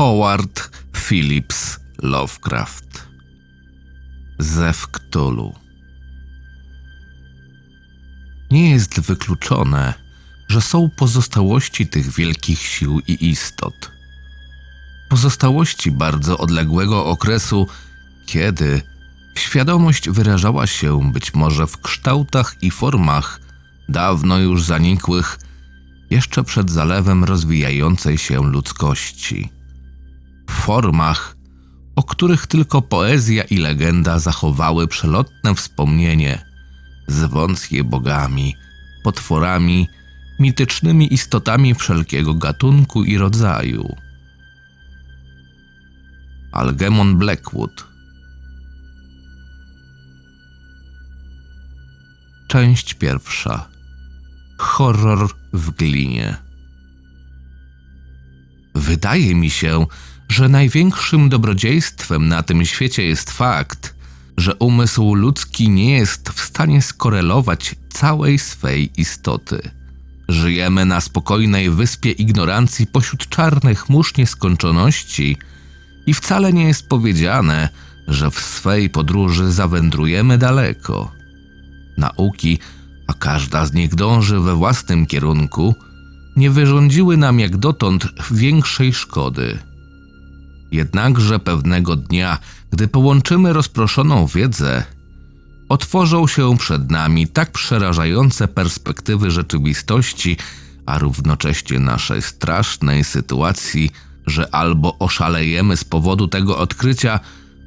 Howard Phillips Lovecraft Zew Cthulhu Nie jest wykluczone, że są pozostałości tych wielkich sił i istot. Pozostałości bardzo odległego okresu, kiedy świadomość wyrażała się być może w kształtach i formach dawno już zanikłych, jeszcze przed zalewem rozwijającej się ludzkości. Formach, o których tylko poezja i legenda zachowały przelotne wspomnienie, zwąc je bogami, potworami, mitycznymi istotami wszelkiego gatunku i rodzaju. Algemon Blackwood. Część pierwsza. Horror w glinie. Wydaje mi się, że największym dobrodziejstwem na tym świecie jest fakt, że umysł ludzki nie jest w stanie skorelować całej swej istoty. Żyjemy na spokojnej wyspie ignorancji pośród czarnych mórz nieskończoności i wcale nie jest powiedziane, że w swej podróży zawędrujemy daleko. Nauki, a każda z nich dąży we własnym kierunku, nie wyrządziły nam jak dotąd większej szkody. Jednakże pewnego dnia, gdy połączymy rozproszoną wiedzę, otworzą się przed nami tak przerażające perspektywy rzeczywistości, a równocześnie naszej strasznej sytuacji, że albo oszalejemy z powodu tego odkrycia,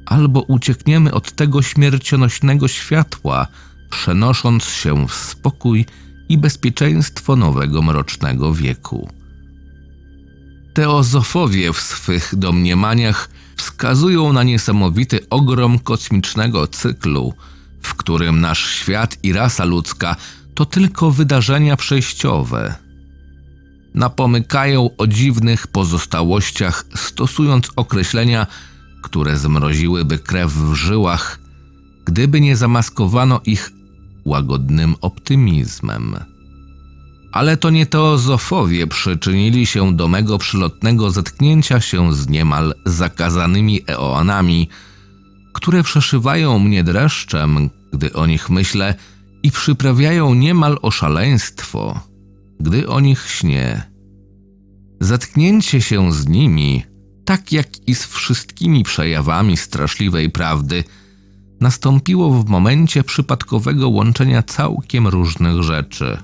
albo uciekniemy od tego śmiercionośnego światła, przenosząc się w spokój i bezpieczeństwo nowego mrocznego wieku. Teozofowie w swych domniemaniach wskazują na niesamowity ogrom kosmicznego cyklu, w którym nasz świat i rasa ludzka to tylko wydarzenia przejściowe. Napomykają o dziwnych pozostałościach, stosując określenia, które zmroziłyby krew w żyłach, gdyby nie zamaskowano ich łagodnym optymizmem. Ale to nie teozofowie przyczynili się do mego przylotnego zetknięcia się z niemal zakazanymi eoanami, które przeszywają mnie dreszczem, gdy o nich myślę i przyprawiają niemal o szaleństwo, gdy o nich śnię. Zetknięcie się z nimi, tak jak i z wszystkimi przejawami straszliwej prawdy – nastąpiło w momencie przypadkowego łączenia całkiem różnych rzeczy.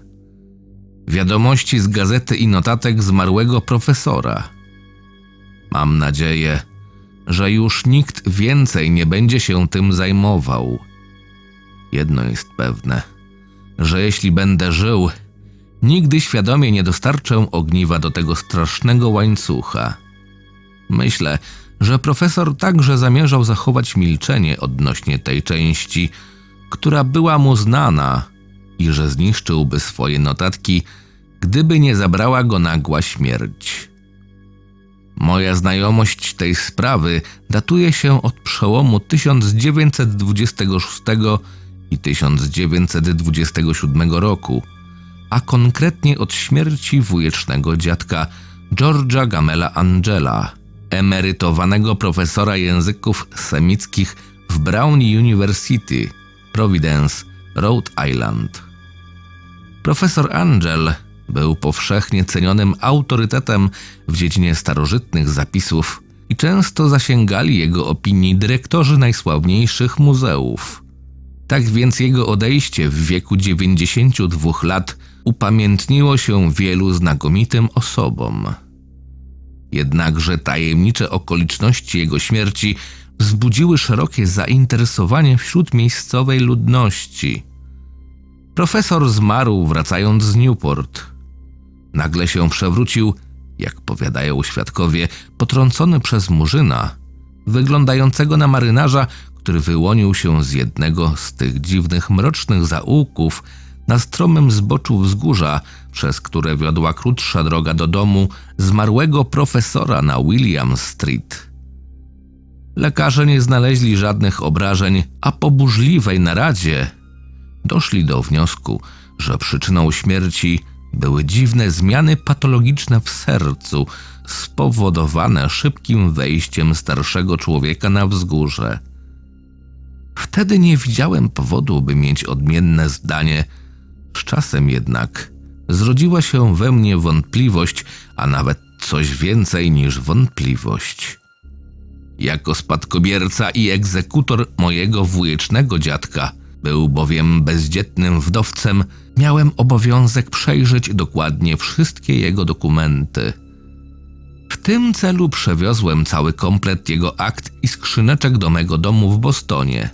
Wiadomości z gazety i notatek zmarłego profesora. Mam nadzieję, że już nikt więcej nie będzie się tym zajmował. Jedno jest pewne, że jeśli będę żył, nigdy świadomie nie dostarczę ogniwa do tego strasznego łańcucha. Myślę, że profesor także zamierzał zachować milczenie odnośnie tej części, która była mu znana i że zniszczyłby swoje notatki, gdyby nie zabrała go nagła śmierć. Moja znajomość tej sprawy datuje się od przełomu 1926 i 1927 roku, a konkretnie od śmierci wujecznego dziadka George'a Gamela Angela – emerytowanego profesora języków semickich w Brown University, Providence, Rhode Island. Profesor Angel był powszechnie cenionym autorytetem w dziedzinie starożytnych zapisów i często zasięgali jego opinii dyrektorzy najsławniejszych muzeów. Tak więc jego odejście w wieku 92 lat upamiętniło się wielu znakomitym osobom. Jednakże tajemnicze okoliczności jego śmierci wzbudziły szerokie zainteresowanie wśród miejscowej ludności. Profesor zmarł wracając z Newport. Nagle się przewrócił, jak powiadają świadkowie, potrącony przez murzyna, wyglądającego na marynarza, który wyłonił się z jednego z tych dziwnych mrocznych zaułków, na stromym zboczu wzgórza, przez które wiodła krótsza droga do domu zmarłego profesora na William Street. Lekarze nie znaleźli żadnych obrażeń, a po burzliwej naradzie doszli do wniosku, że przyczyną śmierci były dziwne zmiany patologiczne w sercu, spowodowane szybkim wejściem starszego człowieka na wzgórze. Wtedy nie widziałem powodu, by mieć odmienne zdanie. Z czasem jednak zrodziła się we mnie wątpliwość, a nawet coś więcej niż wątpliwość. Jako spadkobierca i egzekutor mojego wujecznego dziadka, był bowiem bezdzietnym wdowcem, miałem obowiązek przejrzeć dokładnie wszystkie jego dokumenty. W tym celu przewiozłem cały komplet jego akt i skrzyneczek do mego domu w Bostonie.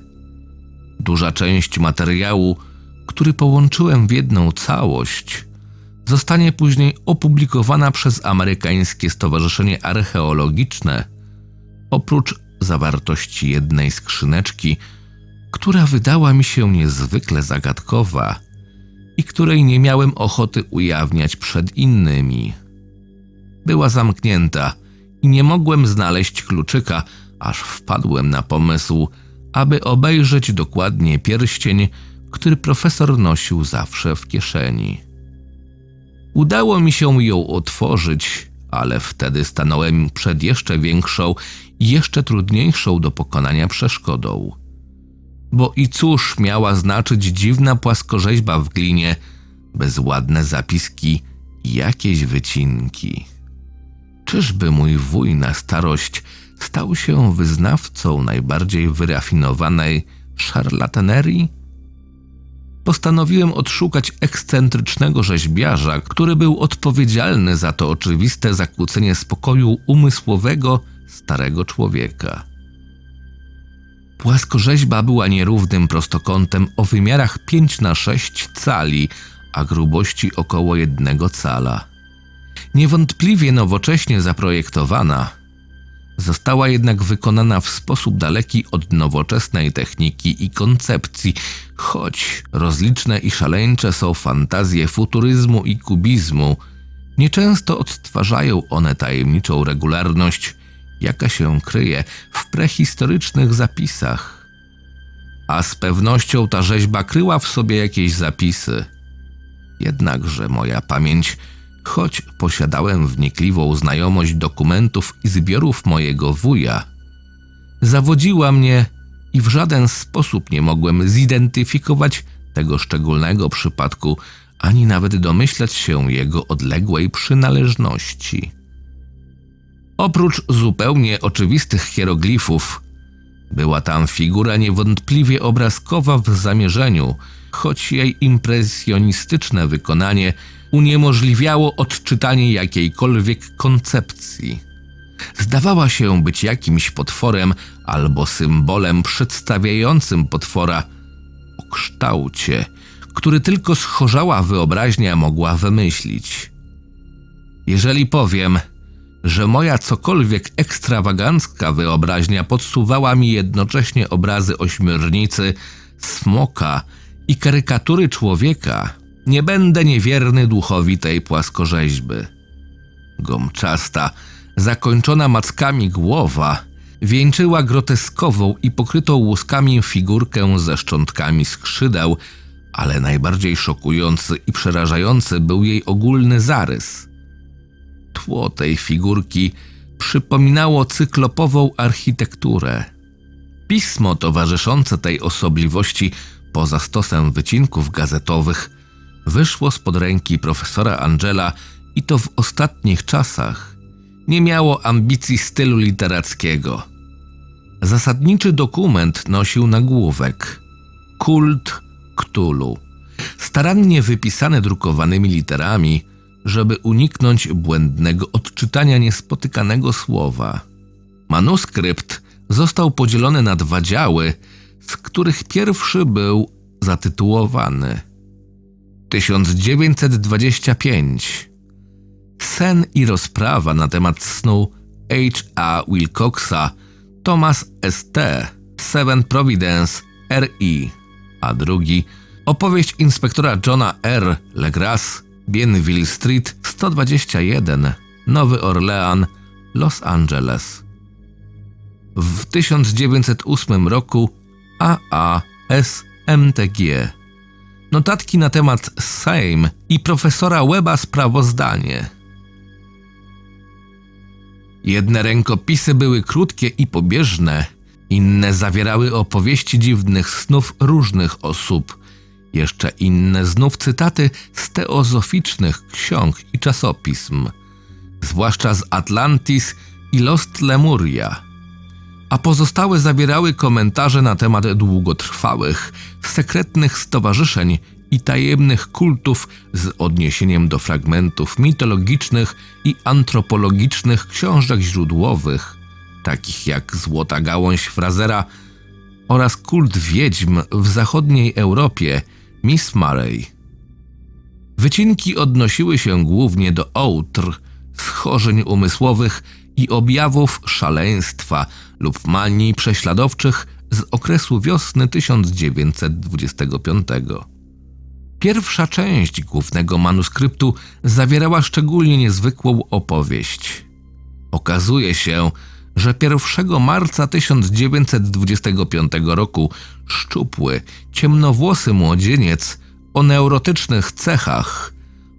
Duża część materiału, który połączyłem w jedną całość, zostanie później opublikowana przez amerykańskie Stowarzyszenie Archeologiczne. Oprócz zawartości jednej skrzyneczki, która wydała mi się niezwykle zagadkowa i której nie miałem ochoty ujawniać przed innymi. Była zamknięta i nie mogłem znaleźć kluczyka, aż wpadłem na pomysł, aby obejrzeć dokładnie pierścień, który profesor nosił zawsze w kieszeni. Udało mi się ją otworzyć, ale wtedy stanąłem przed jeszcze większą i jeszcze trudniejszą do pokonania przeszkodą. Bo i cóż miała znaczyć dziwna płaskorzeźba w glinie, bezładne zapiski i jakieś wycinki. Czyżby mój wuj na starość stał się wyznawcą najbardziej wyrafinowanej szarlatanerii? Postanowiłem odszukać ekscentrycznego rzeźbiarza, który był odpowiedzialny za to oczywiste zakłócenie spokoju umysłowego starego człowieka. Płaskorzeźba była nierównym prostokątem o wymiarach 5 na 6 cali, a grubości około jednego cala. Niewątpliwie nowocześnie zaprojektowana, została jednak wykonana w sposób daleki od nowoczesnej techniki i koncepcji, choć rozliczne i szaleńcze są fantazje futuryzmu i kubizmu, nieczęsto odtwarzają one tajemniczą regularność, jaka się kryje w prehistorycznych zapisach. A z pewnością ta rzeźba kryła w sobie jakieś zapisy. Jednakże moja pamięć choć posiadałem wnikliwą znajomość dokumentów i zbiorów mojego wuja, zawodziła mnie i w żaden sposób nie mogłem zidentyfikować tego szczególnego przypadku, ani nawet domyślać się jego odległej przynależności. Oprócz zupełnie oczywistych hieroglifów, była tam figura niewątpliwie obrazkowa w zamierzeniu, choć jej impresjonistyczne wykonanie uniemożliwiało odczytanie jakiejkolwiek koncepcji. Zdawała się być jakimś potworem albo symbolem przedstawiającym potwora o kształcie, który tylko schorzała wyobraźnia mogła wymyślić. Jeżeli powiem, że moja cokolwiek ekstrawagancka wyobraźnia podsuwała mi jednocześnie obrazy ośmiornicy, smoka i karykatury człowieka, nie będę niewierny duchowi tej płaskorzeźby. Gomczasta, zakończona mackami głowa, wieńczyła groteskową i pokrytą łuskami figurkę ze szczątkami skrzydeł, ale najbardziej szokujący i przerażający był jej ogólny zarys. Tło tej figurki przypominało cyklopową architekturę. Pismo towarzyszące tej osobliwości, poza stosem wycinków gazetowych, wyszło spod ręki profesora Angela i to w ostatnich czasach nie miało ambicji stylu literackiego. Zasadniczy dokument nosił nagłówek Kult Ktulu, starannie wypisany drukowanymi literami, żeby uniknąć błędnego odczytania niespotykanego słowa. Manuskrypt został podzielony na dwa działy, z których pierwszy był zatytułowany – 1925 Sen i rozprawa na temat snu H.A. Wilcoxa Thomas St. Seven Providence R.I. A drugi opowieść inspektora Johna R. Legras Bienville Street 121 Nowy Orlean Los Angeles. W 1908 roku AAS MTG notatki na temat Sejm i profesora Weba sprawozdanie. Jedne rękopisy były krótkie i pobieżne, inne zawierały opowieści dziwnych snów różnych osób, jeszcze inne znów cytaty z teozoficznych ksiąg i czasopism, zwłaszcza z Atlantis i Lost Lemuria, a pozostałe zawierały komentarze na temat długotrwałych, sekretnych stowarzyszeń i tajemnych kultów z odniesieniem do fragmentów mitologicznych i antropologicznych książek źródłowych, takich jak Złota Gałąź Frazera oraz kult wiedźm w zachodniej Europie Miss Murray. Wycinki odnosiły się głównie do outr, schorzeń umysłowych i objawów szaleństwa lub manii prześladowczych z okresu wiosny 1925. Pierwsza część głównego manuskryptu zawierała szczególnie niezwykłą opowieść. Okazuje się, że 1 marca 1925 roku szczupły, ciemnowłosy młodzieniec o neurotycznych cechach,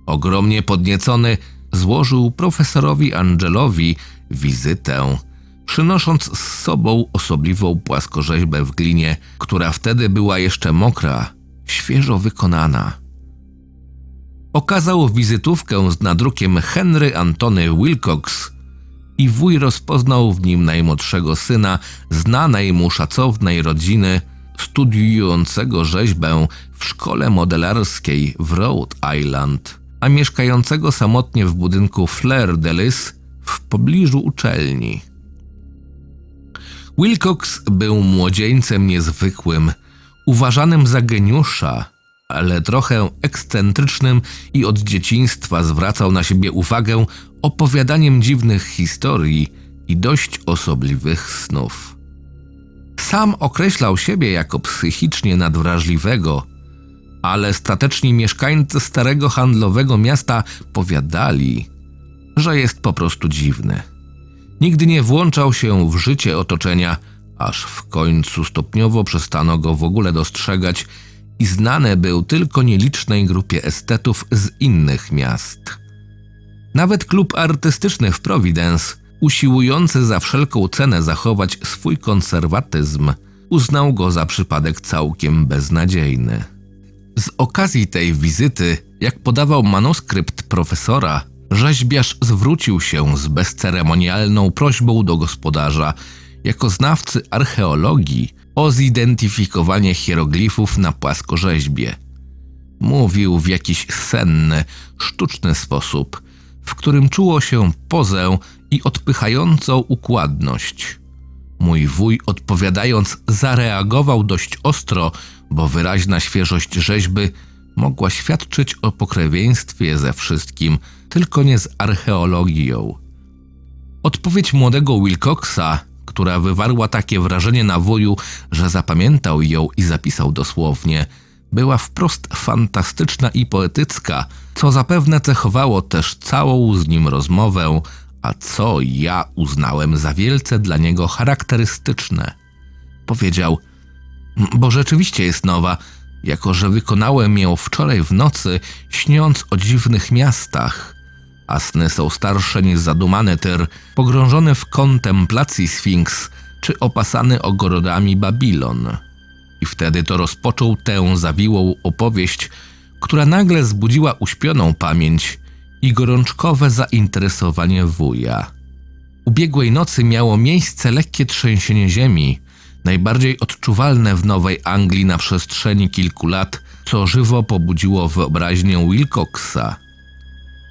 ogromnie podniecony, złożył profesorowi Angelowi wizytę, przynosząc z sobą osobliwą płaskorzeźbę w glinie, która wtedy była jeszcze mokra, świeżo wykonana. Okazał wizytówkę z nadrukiem Henry Antony Wilcox i wuj rozpoznał w nim najmłodszego syna znanej mu szacownej rodziny, studiującego rzeźbę w szkole modelarskiej w Rhode Island, a mieszkającego samotnie w budynku Fleur de Lis w pobliżu uczelni. Wilcox był młodzieńcem niezwykłym, uważanym za geniusza, ale trochę ekscentrycznym i od dzieciństwa zwracał na siebie uwagę opowiadaniem dziwnych historii i dość osobliwych snów. Sam określał siebie jako psychicznie nadwrażliwego, ale stateczni mieszkańcy starego handlowego miasta powiadali, że jest po prostu dziwny. Nigdy nie włączał się w życie otoczenia, aż w końcu stopniowo przestano go w ogóle dostrzegać i znany był tylko nielicznej grupie estetów z innych miast. Nawet klub artystyczny w Providence, usiłujący za wszelką cenę zachować swój konserwatyzm, uznał go za przypadek całkiem beznadziejny. Z okazji tej wizyty, jak podawał manuskrypt profesora, rzeźbiarz zwrócił się z bezceremonialną prośbą do gospodarza, jako znawcy archeologii, o zidentyfikowanie hieroglifów na płaskorzeźbie. Mówił w jakiś senny, sztuczny sposób, w którym czuło się pozę i odpychającą układność. Mój wuj odpowiadając zareagował dość ostro, bo wyraźna świeżość rzeźby mogła świadczyć o pokrewieństwie ze wszystkim, tylko nie z archeologią. Odpowiedź młodego Wilcoxa która wywarła takie wrażenie na wuju, że zapamiętał ją i zapisał dosłownie, była wprost fantastyczna i poetycka, co zapewne cechowało też całą z nim rozmowę, a co ja uznałem za wielce dla niego charakterystyczne. Powiedział, bo rzeczywiście jest nowa, jako że wykonałem ją wczoraj w nocy, śniąc o dziwnych miastach, a sny są starsze niż zadumany tyr, pogrążony w kontemplacji Sfinks, czy opasany ogrodami Babilon. I wtedy to rozpoczął tę zawiłą opowieść, która nagle zbudziła uśpioną pamięć i gorączkowe zainteresowanie wuja. Ubiegłej nocy miało miejsce lekkie trzęsienie ziemi, najbardziej odczuwalne w Nowej Anglii na przestrzeni kilku lat, co żywo pobudziło wyobraźnię Wilcoxa –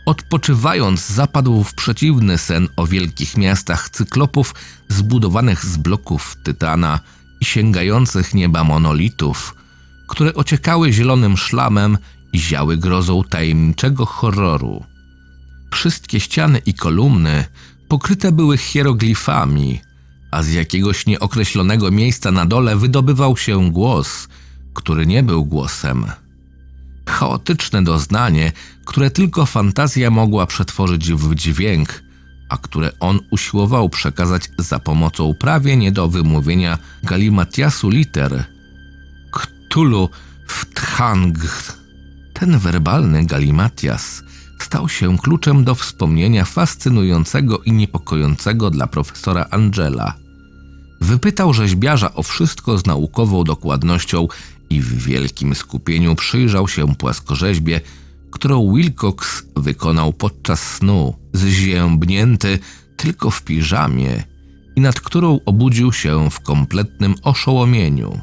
Odpoczywając, zapadł w przeciwny sen o wielkich miastach cyklopów zbudowanych z bloków tytana i sięgających nieba monolitów, które ociekały zielonym szlamem i ziały grozą tajemniczego horroru. Wszystkie ściany i kolumny pokryte były hieroglifami, a z jakiegoś nieokreślonego miejsca na dole wydobywał się głos, który nie był głosem chaotyczne doznanie, które tylko fantazja mogła przetworzyć w dźwięk, a które on usiłował przekazać za pomocą prawie nie do wymówienia galimatiasu liter. Ktulu w Thang. Ten werbalny galimatias stał się kluczem do wspomnienia fascynującego i niepokojącego dla profesora Angela. Wypytał rzeźbiarza o wszystko z naukową dokładnością i w wielkim skupieniu przyjrzał się płaskorzeźbie, którą Wilcox wykonał podczas snu, zziębnięty tylko w piżamie i nad którą obudził się w kompletnym oszołomieniu.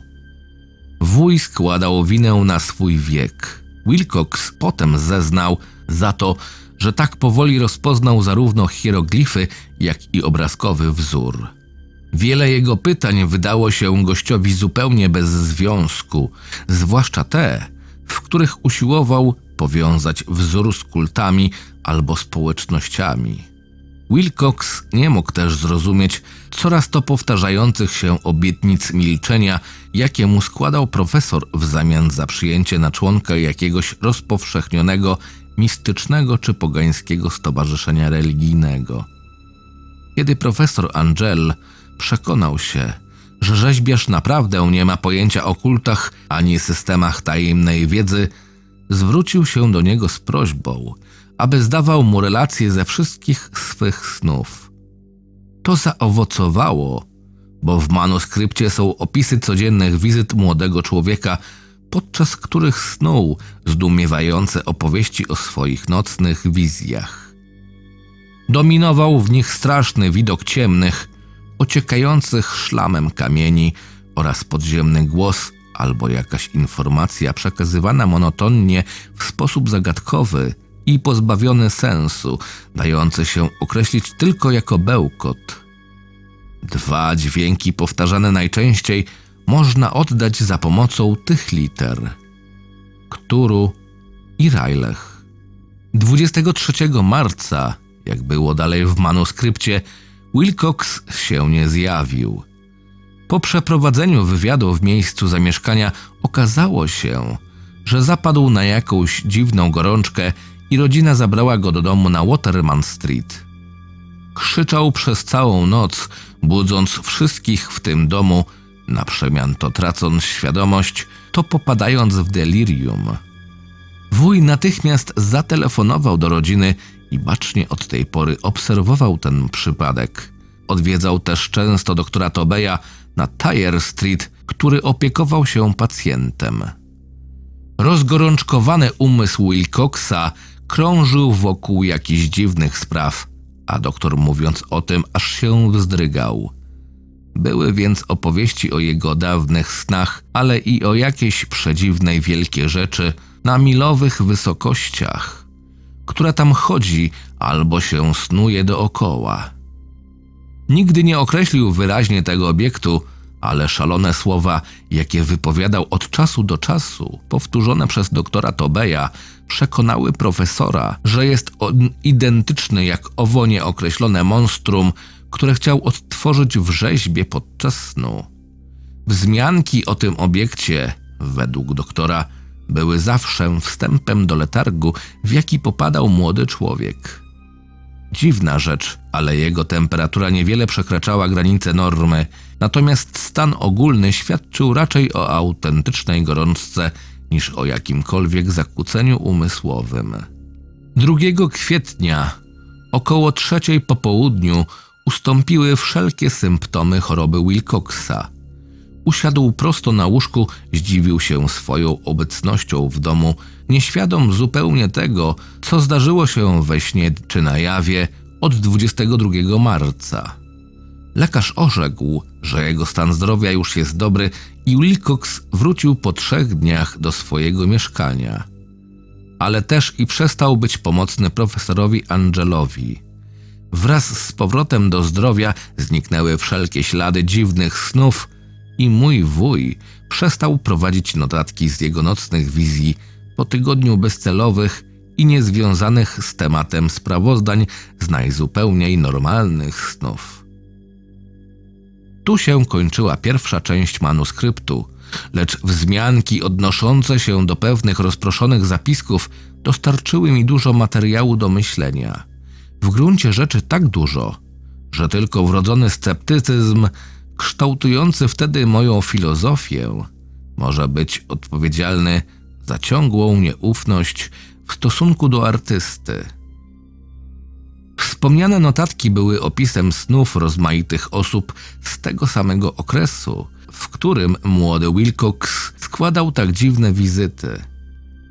Wuj składał winę na swój wiek. Wilcox potem zeznał za to, że tak powoli rozpoznał zarówno hieroglify, jak i obrazkowy wzór. Wiele jego pytań wydało się gościowi zupełnie bez związku, zwłaszcza te, w których usiłował powiązać wzór z kultami albo społecznościami. Wilcox nie mógł też zrozumieć coraz to powtarzających się obietnic milczenia, jakie mu składał profesor w zamian za przyjęcie na członka jakiegoś rozpowszechnionego, mistycznego czy pogańskiego stowarzyszenia religijnego. Kiedy profesor Angel przekonał się, że rzeźbiarz naprawdę nie ma pojęcia o kultach ani systemach tajemnej wiedzy, zwrócił się do niego z prośbą, aby zdawał mu relacje ze wszystkich swych snów. To zaowocowało, bo w manuskrypcie są opisy codziennych wizyt młodego człowieka, podczas których snuł zdumiewające opowieści o swoich nocnych wizjach. Dominował w nich straszny widok ciemnych, ociekających szlamem kamieni oraz podziemny głos albo jakaś informacja przekazywana monotonnie w sposób zagadkowy i pozbawiony sensu, dający się określić tylko jako bełkot. Dwa dźwięki powtarzane najczęściej można oddać za pomocą tych liter: Kturu i Rajlech. 23 marca, jak było dalej w manuskrypcie, Wilcox się nie zjawił. Po przeprowadzeniu wywiadu w miejscu zamieszkania okazało się, że zapadł na jakąś dziwną gorączkę i rodzina zabrała go do domu na Waterman Street. Krzyczał przez całą noc, budząc wszystkich w tym domu, na przemian to tracąc świadomość, to popadając w delirium. Wuj natychmiast zatelefonował do rodziny i bacznie od tej pory obserwował ten przypadek. Odwiedzał też często doktora Tobeja na Tyre Street, który opiekował się pacjentem. Rozgorączkowany umysł Wilcoxa krążył wokół jakichś dziwnych spraw, a doktor mówiąc o tym aż się wzdrygał. Były więc opowieści o jego dawnych snach, ale i o jakiejś przedziwnej wielkie rzeczy na milowych wysokościach, która tam chodzi albo się snuje dookoła. Nigdy nie określił wyraźnie tego obiektu, ale szalone słowa, jakie wypowiadał od czasu do czasu, powtórzone przez doktora Tobeja, przekonały profesora, że jest on identyczny jak owo nieokreślone monstrum, które chciał odtworzyć w rzeźbie podczas snu. Wzmianki o tym obiekcie, według doktora, były zawsze wstępem do letargu, w jaki popadał młody człowiek. Dziwna rzecz, ale jego temperatura niewiele przekraczała granice normy, natomiast stan ogólny świadczył raczej o autentycznej gorączce niż o jakimkolwiek zakłóceniu umysłowym. 2 kwietnia, około trzeciej po południu, ustąpiły wszelkie symptomy choroby Wilcoxa. Usiadł prosto na łóżku, zdziwił się swoją obecnością w domu, nieświadom zupełnie tego, co zdarzyło się we śnie czy na jawie od 22 marca. Lekarz orzekł, że jego stan zdrowia już jest dobry i Wilcox wrócił po trzech dniach do swojego mieszkania. Ale też i przestał być pomocny profesorowi Angelowi. Wraz z powrotem do zdrowia zniknęły wszelkie ślady dziwnych snów i mój wuj przestał prowadzić notatki z jego nocnych wizji po tygodniu bezcelowych i niezwiązanych z tematem sprawozdań z najzupełniej normalnych snów. Tu się kończyła pierwsza część manuskryptu, lecz wzmianki odnoszące się do pewnych rozproszonych zapisków dostarczyły mi dużo materiału do myślenia. W gruncie rzeczy tak dużo, że tylko wrodzony sceptycyzm, kształtujący wtedy moją filozofię, może być odpowiedzialny za ciągłą nieufność w stosunku do artysty. Wspomniane notatki były opisem snów rozmaitych osób z tego samego okresu, w którym młody Wilcox składał tak dziwne wizyty.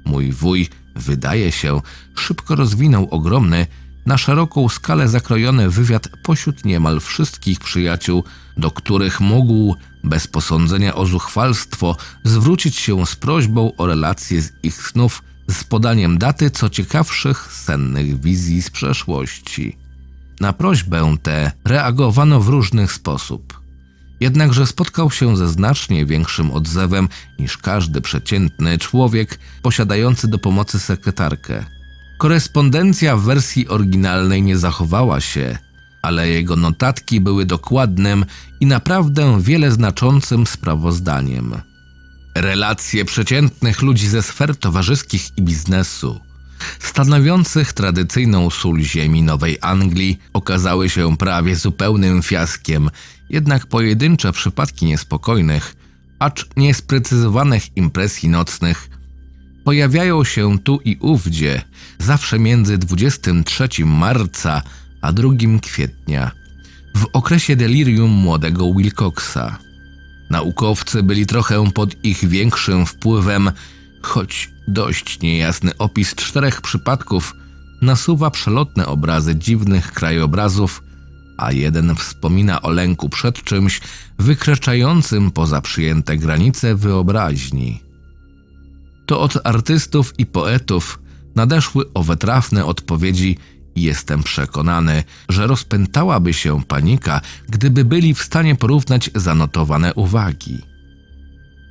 Mój wuj, wydaje się, szybko rozwinął ogromny, na szeroką skalę zakrojony wywiad pośród niemal wszystkich przyjaciół, do których mógł, bez posądzenia o zuchwalstwo, zwrócić się z prośbą o relację z ich snów z podaniem daty co ciekawszych sennych wizji z przeszłości. Na prośbę tę reagowano w różny sposób. Jednakże spotkał się ze znacznie większym odzewem niż każdy przeciętny człowiek posiadający do pomocy sekretarkę. Korespondencja w wersji oryginalnej nie zachowała się, ale jego notatki były dokładnym i naprawdę wiele znaczącym sprawozdaniem. Relacje przeciętnych ludzi ze sfer towarzyskich i biznesu, stanowiących tradycyjną sól ziemi Nowej Anglii, okazały się prawie zupełnym fiaskiem, jednak pojedyncze przypadki niespokojnych, acz niesprecyzowanych impresji nocnych pojawiają się tu i ówdzie, zawsze między 23 marca a 2 kwietnia, w okresie delirium młodego Wilcoxa. Naukowcy byli trochę pod ich większym wpływem, choć dość niejasny opis czterech przypadków nasuwa przelotne obrazy dziwnych krajobrazów, a jeden wspomina o lęku przed czymś wykraczającym poza przyjęte granice wyobraźni. To od artystów i poetów nadeszły owe trafne odpowiedzi i jestem przekonany, że rozpętałaby się panika, gdyby byli w stanie porównać zanotowane uwagi.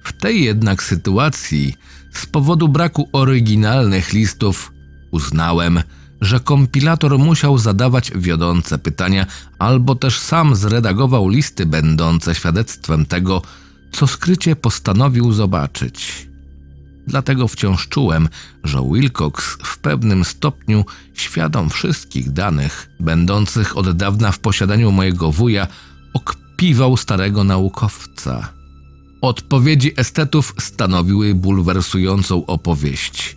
W tej jednak sytuacji, z powodu braku oryginalnych listów, uznałem, że kompilator musiał zadawać wiodące pytania, albo też sam zredagował listy będące świadectwem tego, co skrycie postanowił zobaczyć. Dlatego wciąż czułem, że Wilcox w pewnym stopniu, świadom wszystkich danych, będących od dawna w posiadaniu mojego wuja, okpiwał starego naukowca. Odpowiedzi estetów stanowiły bulwersującą opowieść.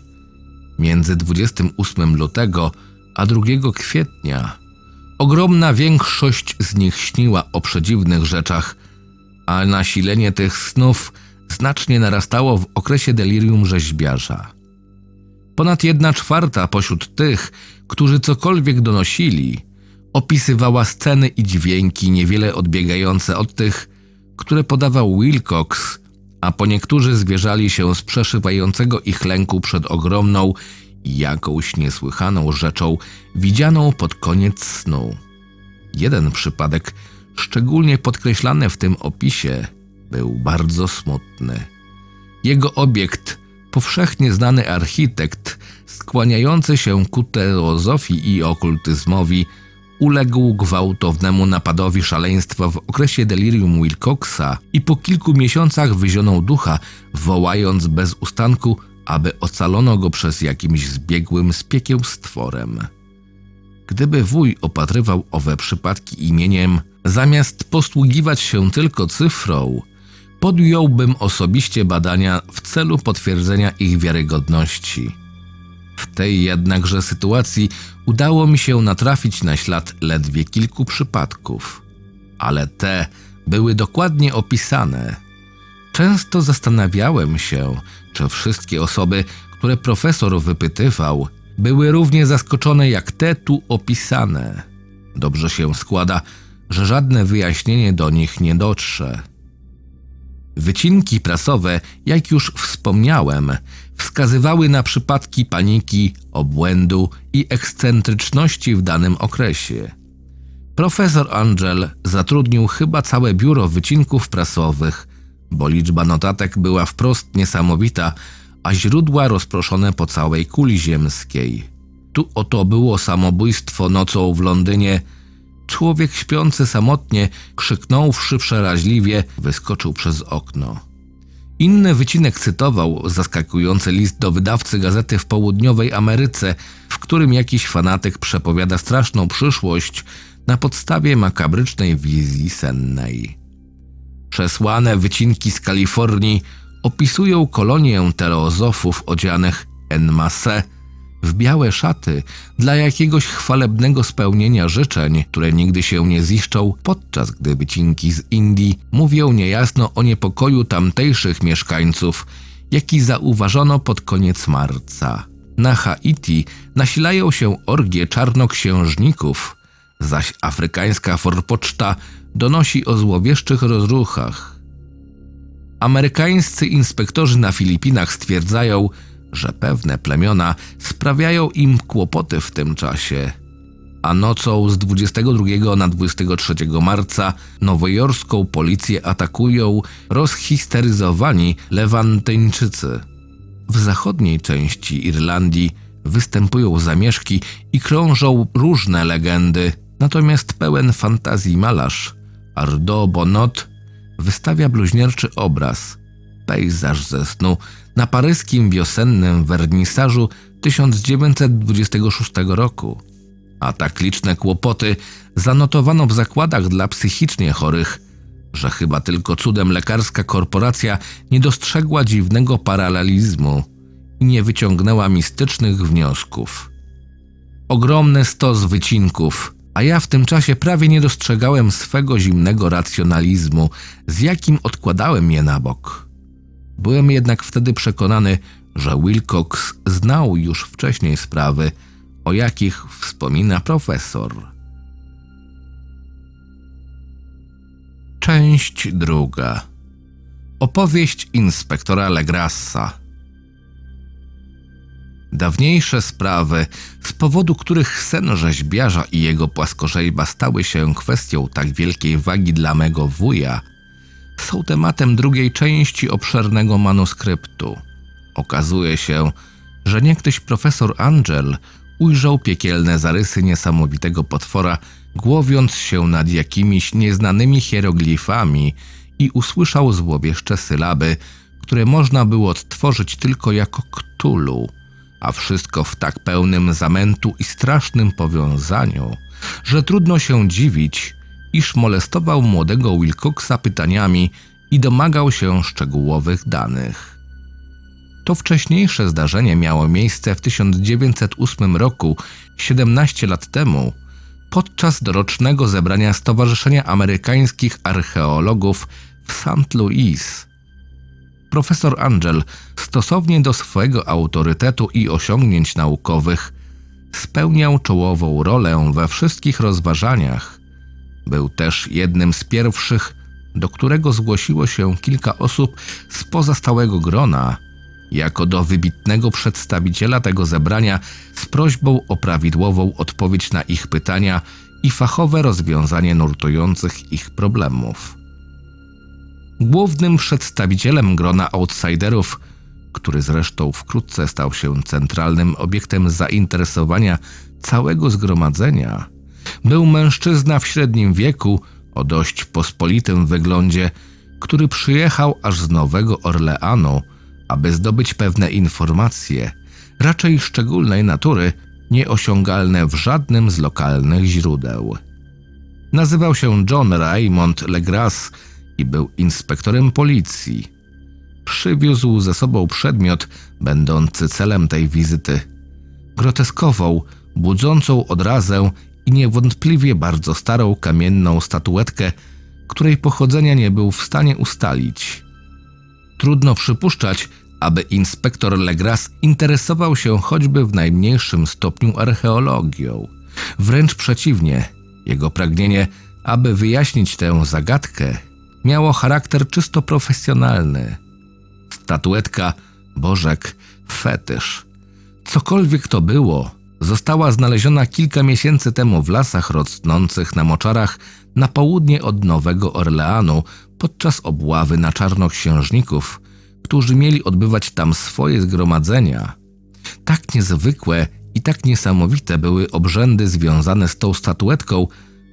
Między 28 lutego a 2 kwietnia ogromna większość z nich śniła o przedziwnych rzeczach, a nasilenie tych snów znacznie narastało w okresie delirium rzeźbiarza. Ponad jedna czwarta pośród tych, którzy cokolwiek donosili, opisywała sceny i dźwięki niewiele odbiegające od tych, które podawał Wilcox, a po niektórzy zwierzali się z przeszywającego ich lęku przed ogromną jakąś niesłychaną rzeczą widzianą pod koniec snu. Jeden przypadek, szczególnie podkreślany w tym opisie, był bardzo smutny. Jego obiekt, powszechnie znany architekt, skłaniający się ku teozofii i okultyzmowi, uległ gwałtownemu napadowi szaleństwa w okresie delirium Wilcoxa i po kilku miesiącach wyzionął ducha, wołając bez ustanku, aby ocalono go przez jakimś zbiegłym spiekiełstworem. Gdyby wuj opatrywał owe przypadki imieniem, zamiast posługiwać się tylko cyfrą, podjąłbym osobiście badania w celu potwierdzenia ich wiarygodności. W tej jednakże sytuacji udało mi się natrafić na ślad ledwie kilku przypadków, ale te były dokładnie opisane. Często zastanawiałem się, czy wszystkie osoby, które profesor wypytywał, były równie zaskoczone jak te tu opisane. Dobrze się składa, że żadne wyjaśnienie do nich nie dotrze. Wycinki prasowe, jak już wspomniałem, wskazywały na przypadki paniki, obłędu i ekscentryczności w danym okresie. Profesor Angel zatrudnił chyba całe biuro wycinków prasowych, bo liczba notatek była wprost niesamowita, a źródła rozproszone po całej kuli ziemskiej. Tu oto było samobójstwo nocą w Londynie, Człowiek śpiący samotnie, krzyknąwszy przeraźliwie, wyskoczył przez okno. Inny wycinek cytował zaskakujący list do wydawcy gazety w południowej Ameryce, w którym jakiś fanatyk przepowiada straszną przyszłość na podstawie makabrycznej wizji sennej. Przesłane wycinki z Kalifornii opisują kolonię teozofów odzianych en masse w białe szaty dla jakiegoś chwalebnego spełnienia życzeń, które nigdy się nie ziszczą, podczas gdy wycinki z Indii mówią niejasno o niepokoju tamtejszych mieszkańców, jaki zauważono pod koniec marca. Na Haiti nasilają się orgie czarnoksiężników, zaś afrykańska forpoczta donosi o złowieszczych rozruchach. Amerykańscy inspektorzy na Filipinach stwierdzają, że pewne plemiona sprawiają im kłopoty w tym czasie. A nocą z 22 na 23 marca nowojorską policję atakują rozhisteryzowani Lewantyńczycy. W zachodniej części Irlandii występują zamieszki i krążą różne legendy, natomiast pełen fantazji malarz Ardo Bonot wystawia bluźnierczy obraz, pejzaż ze snu na paryskim wiosennym wernisażu 1926 roku. A tak liczne kłopoty zanotowano w zakładach dla psychicznie chorych, że chyba tylko cudem lekarska korporacja nie dostrzegła dziwnego paralelizmu i nie wyciągnęła mistycznych wniosków. Ogromny stos wycinków, a ja w tym czasie prawie nie dostrzegałem swego zimnego racjonalizmu, z jakim odkładałem je na bok. Byłem jednak wtedy przekonany, że Wilcox znał już wcześniej sprawy, o jakich wspomina profesor. Część druga. Opowieść inspektora Legrassa. Dawniejsze sprawy, z powodu których sen rzeźbiarza i jego płaskorzeźba stały się kwestią tak wielkiej wagi dla mego wuja, są tematem drugiej części obszernego manuskryptu. Okazuje się, że niegdyś profesor Angel ujrzał piekielne zarysy niesamowitego potwora, głowiąc się nad jakimiś nieznanymi hieroglifami i usłyszał złowieszcze sylaby, które można było odtworzyć tylko jako ktulu, a wszystko w tak pełnym zamętu i strasznym powiązaniu, że trudno się dziwić, iż molestował młodego Wilcoxa pytaniami i domagał się szczegółowych danych. To wcześniejsze zdarzenie miało miejsce w 1908 roku, 17 lat temu, podczas dorocznego zebrania Stowarzyszenia Amerykańskich Archeologów w St. Louis. Profesor Angel, stosownie do swojego autorytetu i osiągnięć naukowych, spełniał czołową rolę we wszystkich rozważaniach. Był też jednym z pierwszych, do którego zgłosiło się kilka osób z pozostałego grona, jako do wybitnego przedstawiciela tego zebrania z prośbą o prawidłową odpowiedź na ich pytania i fachowe rozwiązanie nurtujących ich problemów. Głównym przedstawicielem grona outsiderów, który zresztą wkrótce stał się centralnym obiektem zainteresowania całego zgromadzenia, był mężczyzna w średnim wieku o dość pospolitym wyglądzie, który przyjechał aż z Nowego Orleanu aby zdobyć pewne informacje, raczej szczególnej natury, nieosiągalne w żadnym z lokalnych źródeł. Nazywał się John Raymond Legras i był inspektorem policji. Przywiózł ze sobą przedmiot będący celem tej wizyty. Groteskową, budzącą odrazę i niewątpliwie bardzo starą kamienną statuetkę, której pochodzenia nie był w stanie ustalić. Trudno przypuszczać, aby inspektor Legras interesował się choćby w najmniejszym stopniu archeologią. Wręcz przeciwnie, jego pragnienie, aby wyjaśnić tę zagadkę, miało charakter czysto profesjonalny. Statuetka, bożek, fetysz. Cokolwiek to było, została znaleziona kilka miesięcy temu w lasach rosnących na moczarach na południe od Nowego Orleanu podczas obławy na czarnoksiężników, którzy mieli odbywać tam swoje zgromadzenia. Tak niezwykłe i tak niesamowite były obrzędy związane z tą statuetką,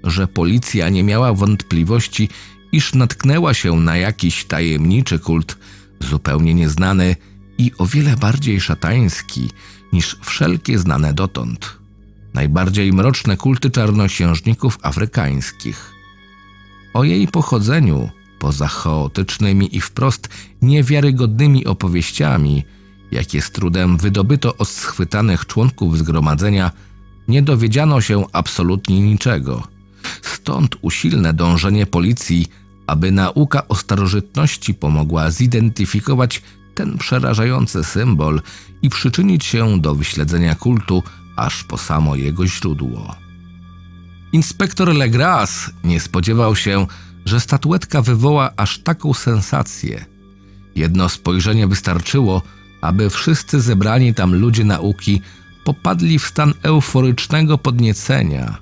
że policja nie miała wątpliwości, iż natknęła się na jakiś tajemniczy kult, zupełnie nieznany i o wiele bardziej szatański niż wszelkie znane dotąd. Najbardziej mroczne kulty czarnoksiężników afrykańskich. O jej pochodzeniu Poza chaotycznymi i wprost niewiarygodnymi opowieściami, jakie z trudem wydobyto od schwytanych członków zgromadzenia, nie dowiedziano się absolutnie niczego. Stąd usilne dążenie policji, aby nauka o starożytności pomogła zidentyfikować ten przerażający symbol i przyczynić się do wyśledzenia kultu aż po samo jego źródło. Inspektor Legras nie spodziewał się, że statuetka wywoła aż taką sensację. Jedno spojrzenie wystarczyło, aby wszyscy zebrani tam ludzie nauki popadli w stan euforycznego podniecenia.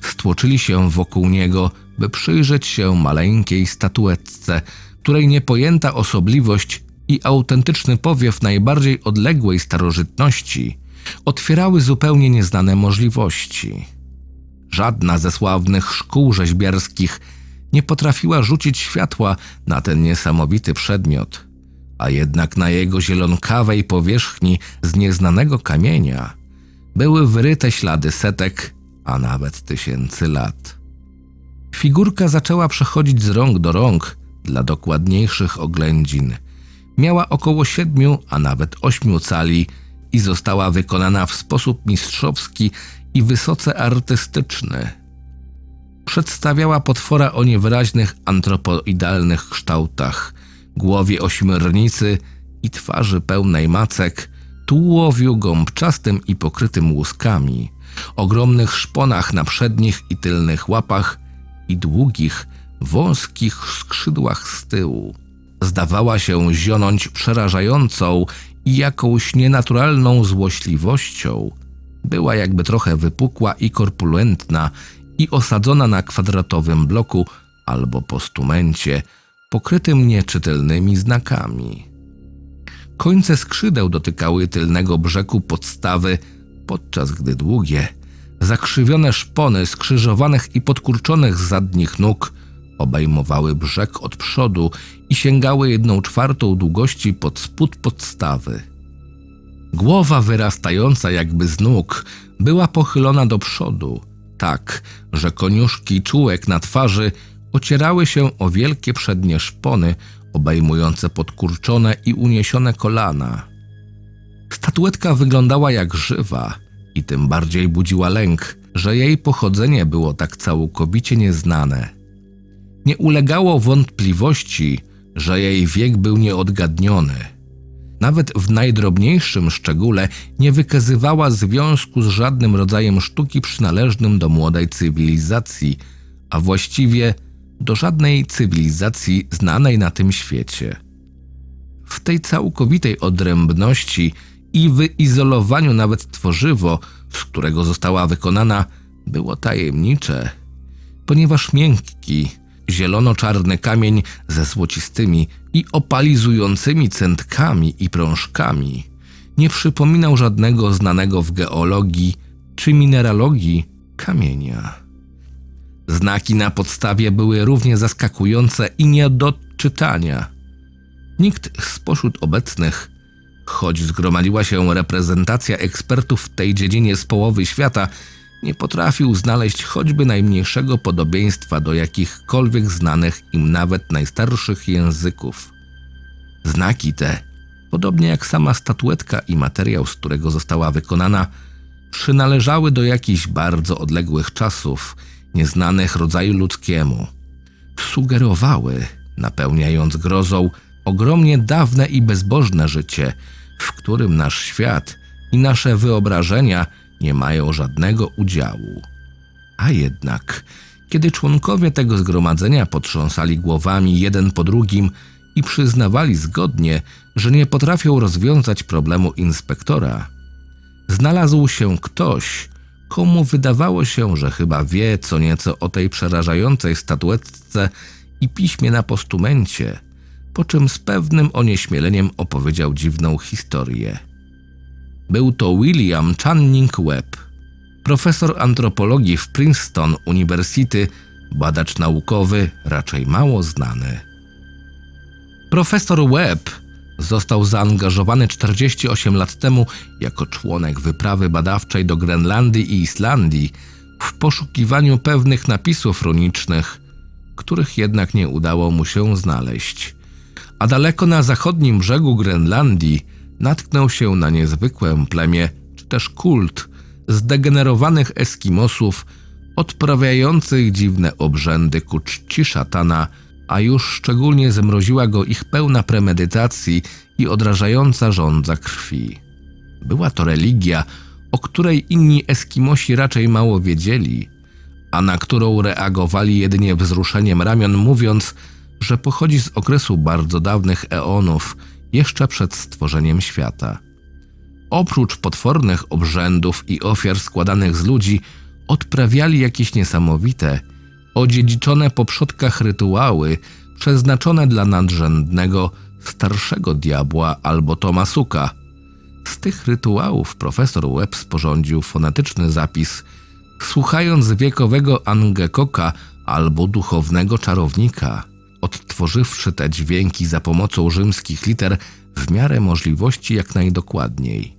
Stłoczyli się wokół niego, by przyjrzeć się maleńkiej statuetce, której niepojęta osobliwość i autentyczny powiew najbardziej odległej starożytności otwierały zupełnie nieznane możliwości. Żadna ze sławnych szkół rzeźbiarskich nie potrafiła rzucić światła na ten niesamowity przedmiot, a jednak na jego zielonkawej powierzchni z nieznanego kamienia były wyryte ślady setek, a nawet tysięcy lat. Figurka zaczęła przechodzić z rąk do rąk dla dokładniejszych oględzin. Miała około siedmiu, a nawet ośmiu cali i została wykonana w sposób mistrzowski i wysoce artystyczny. Przedstawiała potwora o niewyraźnych antropoidalnych kształtach, głowie ośmiornicy i twarzy pełnej macek, tułowiu gąbczastym i pokrytym łuskami, ogromnych szponach na przednich i tylnych łapach i długich, wąskich skrzydłach z tyłu. Zdawała się zionąć przerażającą i jakąś nienaturalną złośliwością. Była jakby trochę wypukła i korpulentna i osadzona na kwadratowym bloku albo postumencie, pokrytym nieczytelnymi znakami. Końce skrzydeł dotykały tylnego brzegu podstawy, podczas gdy długie, zakrzywione szpony skrzyżowanych i podkurczonych zadnich nóg obejmowały brzeg od przodu i sięgały jedną czwartą długości pod spód podstawy. Głowa wyrastająca jakby z nóg była pochylona do przodu, tak, że koniuszki czułek na twarzy ocierały się o wielkie przednie szpony obejmujące podkurczone i uniesione kolana. Statuetka wyglądała jak żywa i tym bardziej budziła lęk, że jej pochodzenie było tak całkowicie nieznane. Nie ulegało wątpliwości, że jej wiek był nieodgadniony. Nawet w najdrobniejszym szczególe nie wykazywała związku z żadnym rodzajem sztuki przynależnym do młodej cywilizacji, a właściwie do żadnej cywilizacji znanej na tym świecie. W tej całkowitej odrębności i wyizolowaniu nawet tworzywo, z którego została wykonana, było tajemnicze, ponieważ miękki, zielono-czarny kamień ze złocistymi i opalizującymi centkami i prążkami nie przypominał żadnego znanego w geologii czy mineralogii kamienia. Znaki na podstawie były równie zaskakujące i nie do czytania. Nikt spośród obecnych, choć zgromadziła się reprezentacja ekspertów w tej dziedzinie z połowy świata, nie potrafił znaleźć choćby najmniejszego podobieństwa do jakichkolwiek znanych im nawet najstarszych języków. Znaki te, podobnie jak sama statuetka i materiał, z którego została wykonana, przynależały do jakichś bardzo odległych czasów, nieznanych rodzaju ludzkiemu. Sugerowały, napełniając grozą, ogromnie dawne i bezbożne życie, w którym nasz świat i nasze wyobrażenia – nie mają żadnego udziału. A jednak, kiedy członkowie tego zgromadzenia potrząsali głowami jeden po drugim i przyznawali zgodnie, że nie potrafią rozwiązać problemu inspektora, znalazł się ktoś, komu wydawało się, że chyba wie co nieco o tej przerażającej statuetce i piśmie na postumencie, po czym z pewnym onieśmieleniem opowiedział dziwną historię. Był to William Channing Webb, profesor antropologii w Princeton University, badacz naukowy, raczej mało znany. Profesor Webb został zaangażowany 48 lat temu jako członek wyprawy badawczej do Grenlandii i Islandii w poszukiwaniu pewnych napisów runicznych, których jednak nie udało mu się znaleźć. A daleko na zachodnim brzegu Grenlandii natknął się na niezwykłe plemię, czy też kult zdegenerowanych Eskimosów odprawiających dziwne obrzędy ku czci szatana, a już szczególnie zmroziła go ich pełna premedytacji i odrażająca żądza krwi. Była to religia, o której inni Eskimosi raczej mało wiedzieli, a na którą reagowali jedynie wzruszeniem ramion, mówiąc, że pochodzi z okresu bardzo dawnych eonów, jeszcze przed stworzeniem świata. Oprócz potwornych obrzędów i ofiar składanych z ludzi, odprawiali jakieś niesamowite, odziedziczone po przodkach rytuały przeznaczone dla nadrzędnego, starszego diabła albo Tomasuka. Z tych rytuałów profesor Webb sporządził fonetyczny zapis, słuchając wiekowego Angekoka albo duchownego czarownika, odtworzywszy te dźwięki za pomocą rzymskich liter w miarę możliwości jak najdokładniej.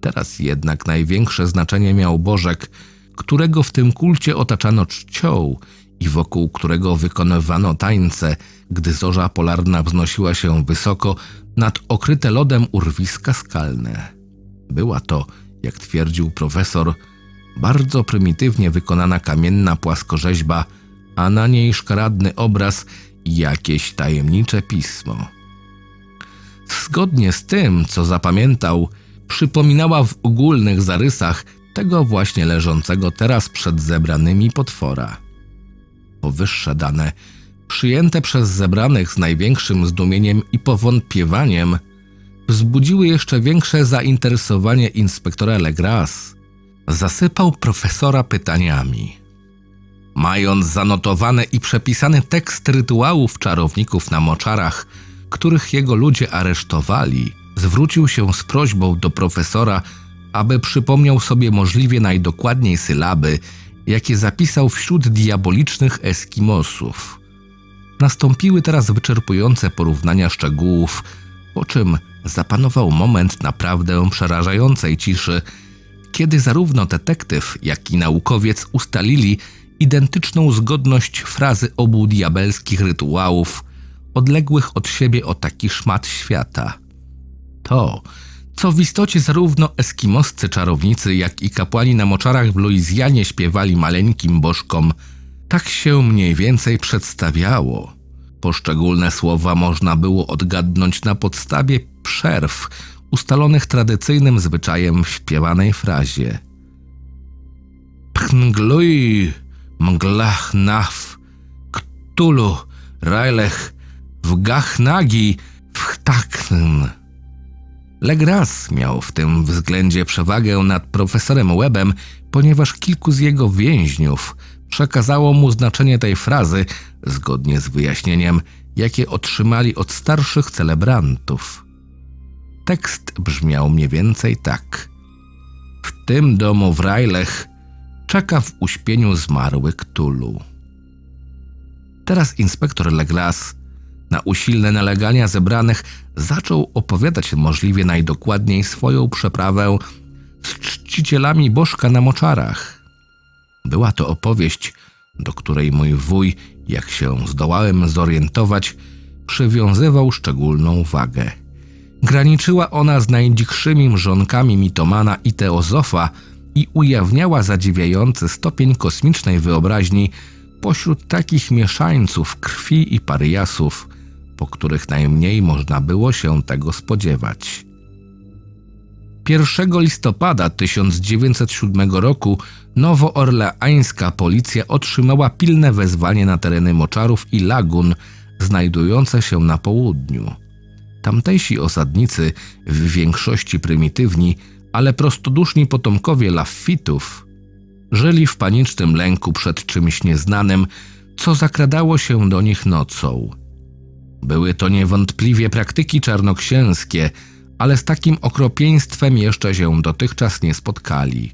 Teraz jednak największe znaczenie miał Bożek, którego w tym kulcie otaczano czcią i wokół którego wykonywano tańce, gdy zorza polarna wznosiła się wysoko nad okryte lodem urwiska skalne. Była to, jak twierdził profesor, bardzo prymitywnie wykonana kamienna płaskorzeźba, a na niej szkaradny obraz jakieś tajemnicze pismo. Zgodnie z tym, co zapamiętał, przypominała w ogólnych zarysach tego właśnie leżącego teraz przed zebranymi potwora. Powyższe dane, przyjęte przez zebranych z największym zdumieniem i powątpiewaniem, wzbudziły jeszcze większe zainteresowanie inspektora Legras. Zasypał profesora pytaniami. Mając zanotowany i przepisany tekst rytuałów czarowników na moczarach, których jego ludzie aresztowali, zwrócił się z prośbą do profesora, aby przypomniał sobie możliwie najdokładniej sylaby, jakie zapisał wśród diabolicznych Eskimosów. Nastąpiły teraz wyczerpujące porównania szczegółów, po czym zapanował moment naprawdę przerażającej ciszy, kiedy zarówno detektyw, jak i naukowiec ustalili identyczną zgodność frazy obu diabelskich rytuałów, odległych od siebie o taki szmat świata. To, co w istocie zarówno eskimoscy czarownicy, jak i kapłani na moczarach w Luizjanie śpiewali maleńkim bożkom, tak się mniej więcej przedstawiało. Poszczególne słowa można było odgadnąć na podstawie przerw ustalonych tradycyjnym zwyczajem w śpiewanej frazie. Pchngluj, mglach naf, ktulu, rajlech, wgach nagi, wchtakn. Legras miał w tym względzie przewagę nad profesorem Webem, ponieważ kilku z jego więźniów przekazało mu znaczenie tej frazy zgodnie z wyjaśnieniem, jakie otrzymali od starszych celebrantów. Tekst brzmiał mniej więcej tak. W tym domu w Rajlech czeka w uśpieniu zmarły Ktulu. Teraz inspektor Leglas na usilne nalegania zebranych zaczął opowiadać możliwie najdokładniej swoją przeprawę z czcicielami Bożka na moczarach. Była to opowieść, do której mój wuj, jak się zdołałem zorientować, przywiązywał szczególną wagę. Graniczyła ona z najdzikszymi mrzonkami mitomana i teozofa i ujawniała zadziwiający stopień kosmicznej wyobraźni pośród takich mieszańców krwi i pariasów, po których najmniej można było się tego spodziewać. 1 listopada 1907 roku nowoorleańska policja otrzymała pilne wezwanie na tereny moczarów i lagun znajdujące się na południu. Tamtejsi osadnicy, w większości prymitywni, ale prostoduszni potomkowie Laffitów, żyli w panicznym lęku przed czymś nieznanym, co zakradało się do nich nocą. Były to niewątpliwie praktyki czarnoksięskie, ale z takim okropieństwem jeszcze się dotychczas nie spotkali.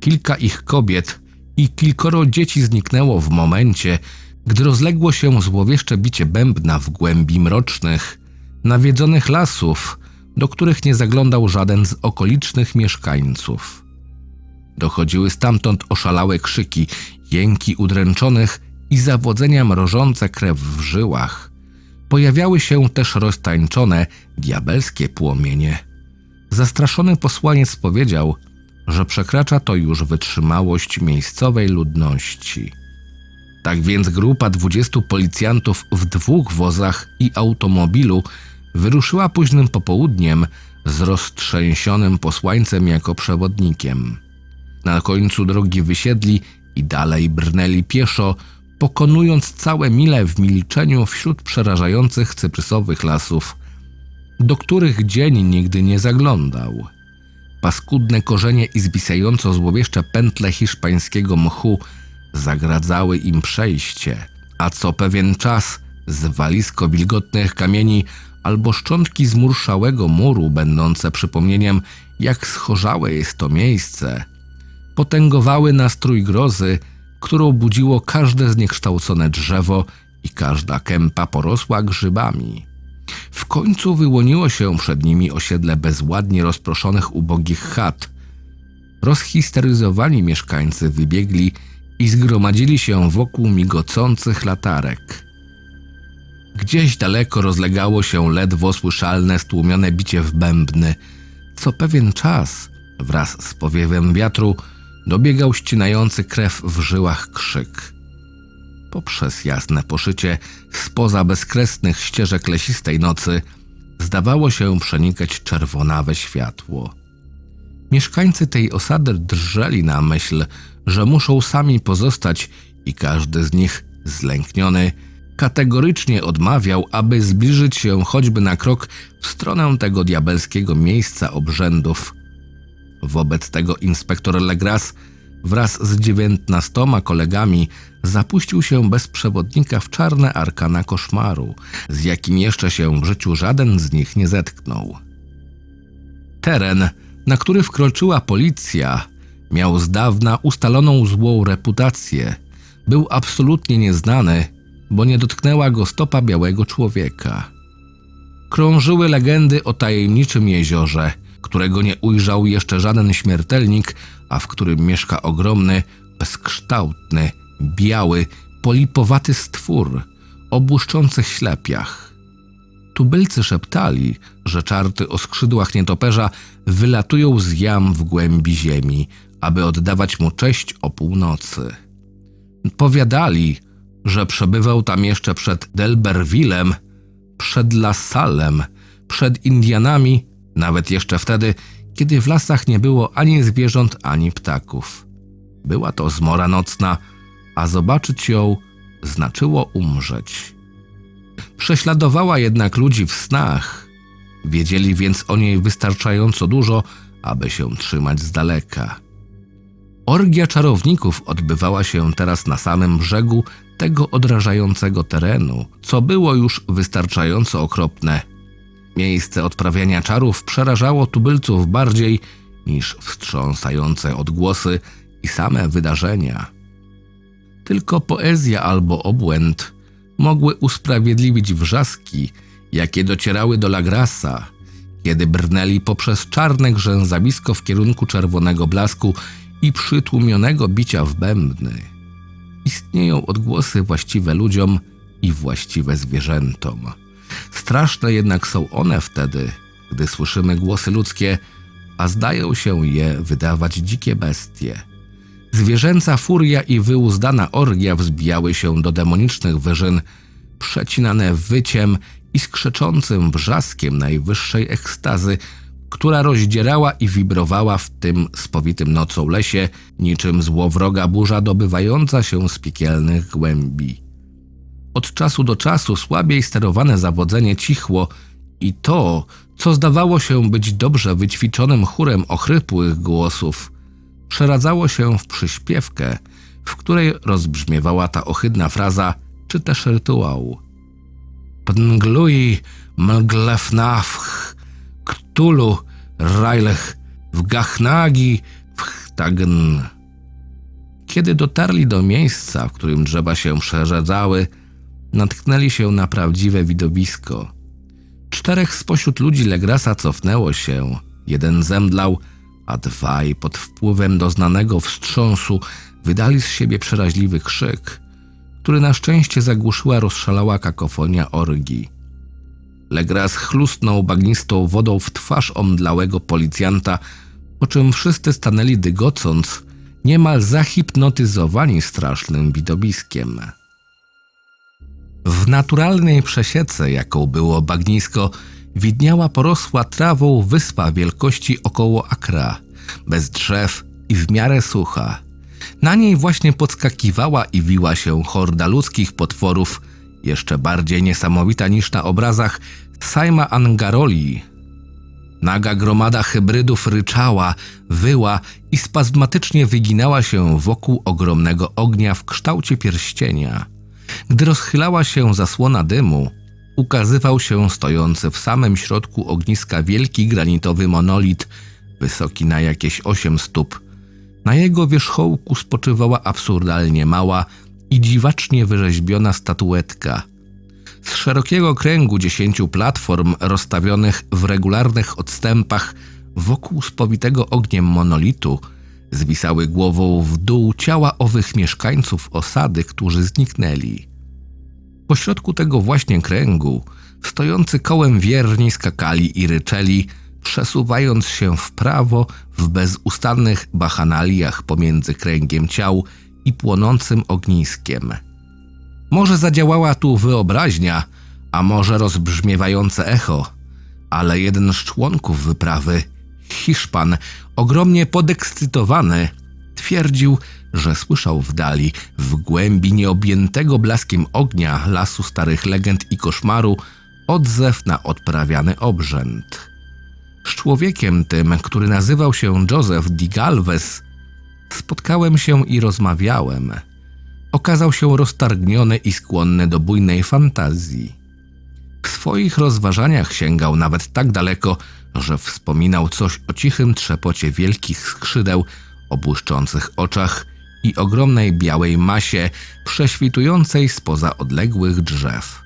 Kilka ich kobiet i kilkoro dzieci zniknęło w momencie, gdy rozległo się złowieszcze bicie bębna w głębi mrocznych, nawiedzonych lasów, do których nie zaglądał żaden z okolicznych mieszkańców. Dochodziły stamtąd oszalałe krzyki, jęki udręczonych i zawodzenia mrożące krew w żyłach, pojawiały się też roztańczone, diabelskie płomienie. Zastraszony posłaniec powiedział, że przekracza to już wytrzymałość miejscowej ludności. Tak więc grupa dwudziestu policjantów w dwóch wozach i automobilu wyruszyła późnym popołudniem z roztrzęsionym posłańcem jako przewodnikiem. Na końcu drogi wysiedli i dalej brnęli pieszo, pokonując całe mile w milczeniu wśród przerażających cyprysowych lasów, do których dzień nigdy nie zaglądał. Paskudne korzenie i zwisająco złowieszcze pętle hiszpańskiego mchu zagradzały im przejście, a co pewien czas zwalisko wilgotnych kamieni albo szczątki zmurszałego muru, będące przypomnieniem, jak schorzałe jest to miejsce, potęgowały nastrój grozy, którą budziło każde zniekształcone drzewo i każda kępa porosła grzybami. W końcu wyłoniło się przed nimi osiedle bezładnie rozproszonych ubogich chat. Rozhisteryzowani mieszkańcy wybiegli i zgromadzili się wokół migocących latarek. Gdzieś daleko rozlegało się ledwo słyszalne stłumione bicie w bębny. Co pewien czas, wraz z powiewem wiatru, dobiegał ścinający krew w żyłach krzyk. Poprzez jasne poszycie spoza bezkresnych ścieżek lesistej nocy zdawało się przenikać czerwonawe światło. Mieszkańcy tej osady drżeli na myśl, że muszą sami pozostać i każdy z nich, zlękniony, kategorycznie odmawiał, aby zbliżyć się choćby na krok w stronę tego diabelskiego miejsca obrzędów. Wobec tego inspektor Legras wraz z dziewiętnastoma kolegami zapuścił się bez przewodnika w czarne arkana koszmaru, z jakim jeszcze się w życiu żaden z nich nie zetknął. Teren, na który wkroczyła policja, miał z dawna ustaloną złą reputację. Był absolutnie nieznany, bo nie dotknęła go stopa białego człowieka. Krążyły legendy o tajemniczym jeziorze, którego nie ujrzał jeszcze żaden śmiertelnik, a w którym mieszka ogromny, bezkształtny, biały, polipowaty stwór o błyszczących ślepiach. Tubylcy szeptali, że czarty o skrzydłach nietoperza wylatują z jam w głębi ziemi, aby oddawać mu cześć o północy. Powiadali, że przebywał tam jeszcze przed Delberwillem, przed Lasalem, przed Indianami, nawet jeszcze wtedy, kiedy w lasach nie było ani zwierząt, ani ptaków. Była to zmora nocna, a zobaczyć ją znaczyło umrzeć. Prześladowała jednak ludzi w snach. Wiedzieli więc o niej wystarczająco dużo, aby się trzymać z daleka. Orgia czarowników odbywała się teraz na samym brzegu tego odrażającego terenu, co było już wystarczająco okropne. Miejsce odprawiania czarów przerażało tubylców bardziej niż wstrząsające odgłosy i same wydarzenia. Tylko poezja albo obłęd mogły usprawiedliwić wrzaski, jakie docierały do Lagrasa, kiedy brnęli poprzez czarne grzęzawisko w kierunku czerwonego blasku i przytłumionego bicia w bębny. Istnieją odgłosy właściwe ludziom i właściwe zwierzętom. Straszne jednak są one wtedy, gdy słyszymy głosy ludzkie, a zdają się je wydawać dzikie bestie. Zwierzęca furia i wyuzdana orgia wzbijały się do demonicznych wyżyn, przecinane wyciem i skrzeczącym wrzaskiem najwyższej ekstazy, która rozdzierała i wibrowała w tym spowitym nocą lesie, niczym złowroga burza dobywająca się z piekielnych głębi. Od czasu do czasu słabiej sterowane zawodzenie cichło i to, co zdawało się być dobrze wyćwiczonym chórem ochrypłych głosów, przeradzało się w przyśpiewkę, w której rozbrzmiewała ta ohydna fraza czy też rytuał. Pnglui mglefnafch Ktulu, Rajlech, w Gachnagi, w Chtagn. Kiedy dotarli do miejsca, w którym drzewa się przerzedzały, natknęli się na prawdziwe widowisko. Czterech spośród ludzi Legrasa cofnęło się, jeden zemdlał, a dwaj pod wpływem doznanego wstrząsu wydali z siebie przeraźliwy krzyk, który na szczęście zagłuszyła rozszalała kakofonia orgii. Legras chlusnął bagnistą wodą w twarz omdlałego policjanta, po czym wszyscy stanęli dygocąc, niemal zahipnotyzowani strasznym widowiskiem. W naturalnej przesiece, jaką było bagnisko, widniała porosła trawą wyspa wielkości około akra, bez drzew i w miarę sucha. Na niej właśnie podskakiwała i wiła się horda ludzkich potworów, jeszcze bardziej niesamowita niż na obrazach Saima Angaroli. Naga gromada hybrydów ryczała, wyła i spazmatycznie wyginała się wokół ogromnego ognia w kształcie pierścienia. Gdy rozchylała się zasłona dymu, ukazywał się stojący w samym środku ogniska wielki granitowy monolit, wysoki na jakieś osiem stóp. Na jego wierzchołku spoczywała absurdalnie mała i dziwacznie wyrzeźbiona statuetka. Z szerokiego kręgu dziesięciu platform rozstawionych w regularnych odstępach wokół spowitego ogniem monolitu zwisały głową w dół ciała owych mieszkańców osady, którzy zniknęli. Pośrodku tego właśnie kręgu, stojący kołem wierni skakali i ryczeli, przesuwając się w prawo w bezustannych bachanaliach pomiędzy kręgiem ciał i płonącym ogniskiem. Może zadziałała tu wyobraźnia, a może rozbrzmiewające echo, ale jeden z członków wyprawy, Hiszpan, ogromnie podekscytowany, twierdził, że słyszał w dali, w głębi nieobjętego blaskiem ognia lasu starych legend i koszmaru, odzew na odprawiany obrzęd. Z człowiekiem tym, który nazywał się Joseph Di Galvez, spotkałem się i rozmawiałem. Okazał się roztargniony i skłonny do bujnej fantazji. W swoich rozważaniach sięgał nawet tak daleko, że wspominał coś o cichym trzepocie wielkich skrzydeł, o błyszczących oczach i ogromnej białej masie prześwitującej spoza odległych drzew.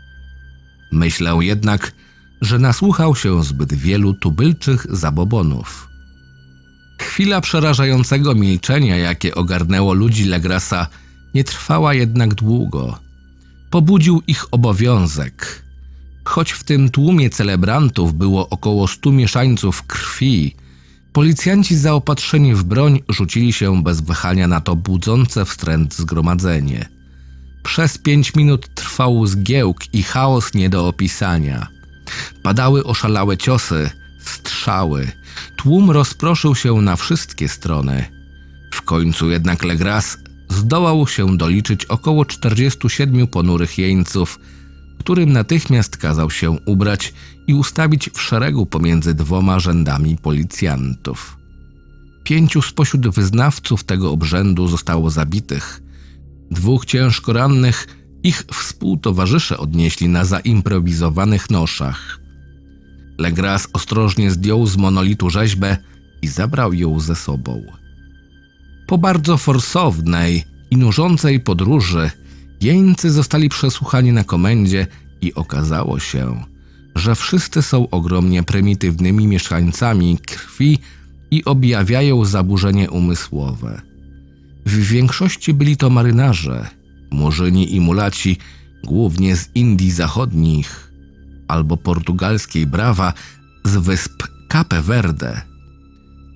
Myślę jednak, że nasłuchał się zbyt wielu tubylczych zabobonów. Chwila przerażającego milczenia, jakie ogarnęło ludzi Legrasa, nie trwała jednak długo. Pobudził ich obowiązek. Choć w tym tłumie celebrantów było około stu mieszańców krwi, Policjanci zaopatrzeni w broń rzucili się bez wahania na to budzące wstręt zgromadzenie. Przez pięć minut trwał zgiełk i chaos nie do opisania. Padały oszalałe ciosy, strzały. Tłum rozproszył się na wszystkie strony. W końcu jednak Legras zdołał się doliczyć około 47 ponurych jeńców, którym natychmiast kazał się ubrać i ustawić w szeregu pomiędzy dwoma rzędami policjantów. Pięciu spośród wyznawców tego obrzędu zostało zabitych. Dwóch ciężko rannych ich współtowarzysze odnieśli na zaimprowizowanych noszach. Legras ostrożnie zdjął z monolitu rzeźbę i zabrał ją ze sobą. Po bardzo forsownej i nużącej podróży jeńcy zostali przesłuchani na komendzie i okazało się, że wszyscy są ogromnie prymitywnymi mieszkańcami krwi i objawiają zaburzenie umysłowe. W większości byli to marynarze, murzyni i mulaci, głównie z Indii Zachodnich albo portugalskiej Brawa z wysp Cape Verde.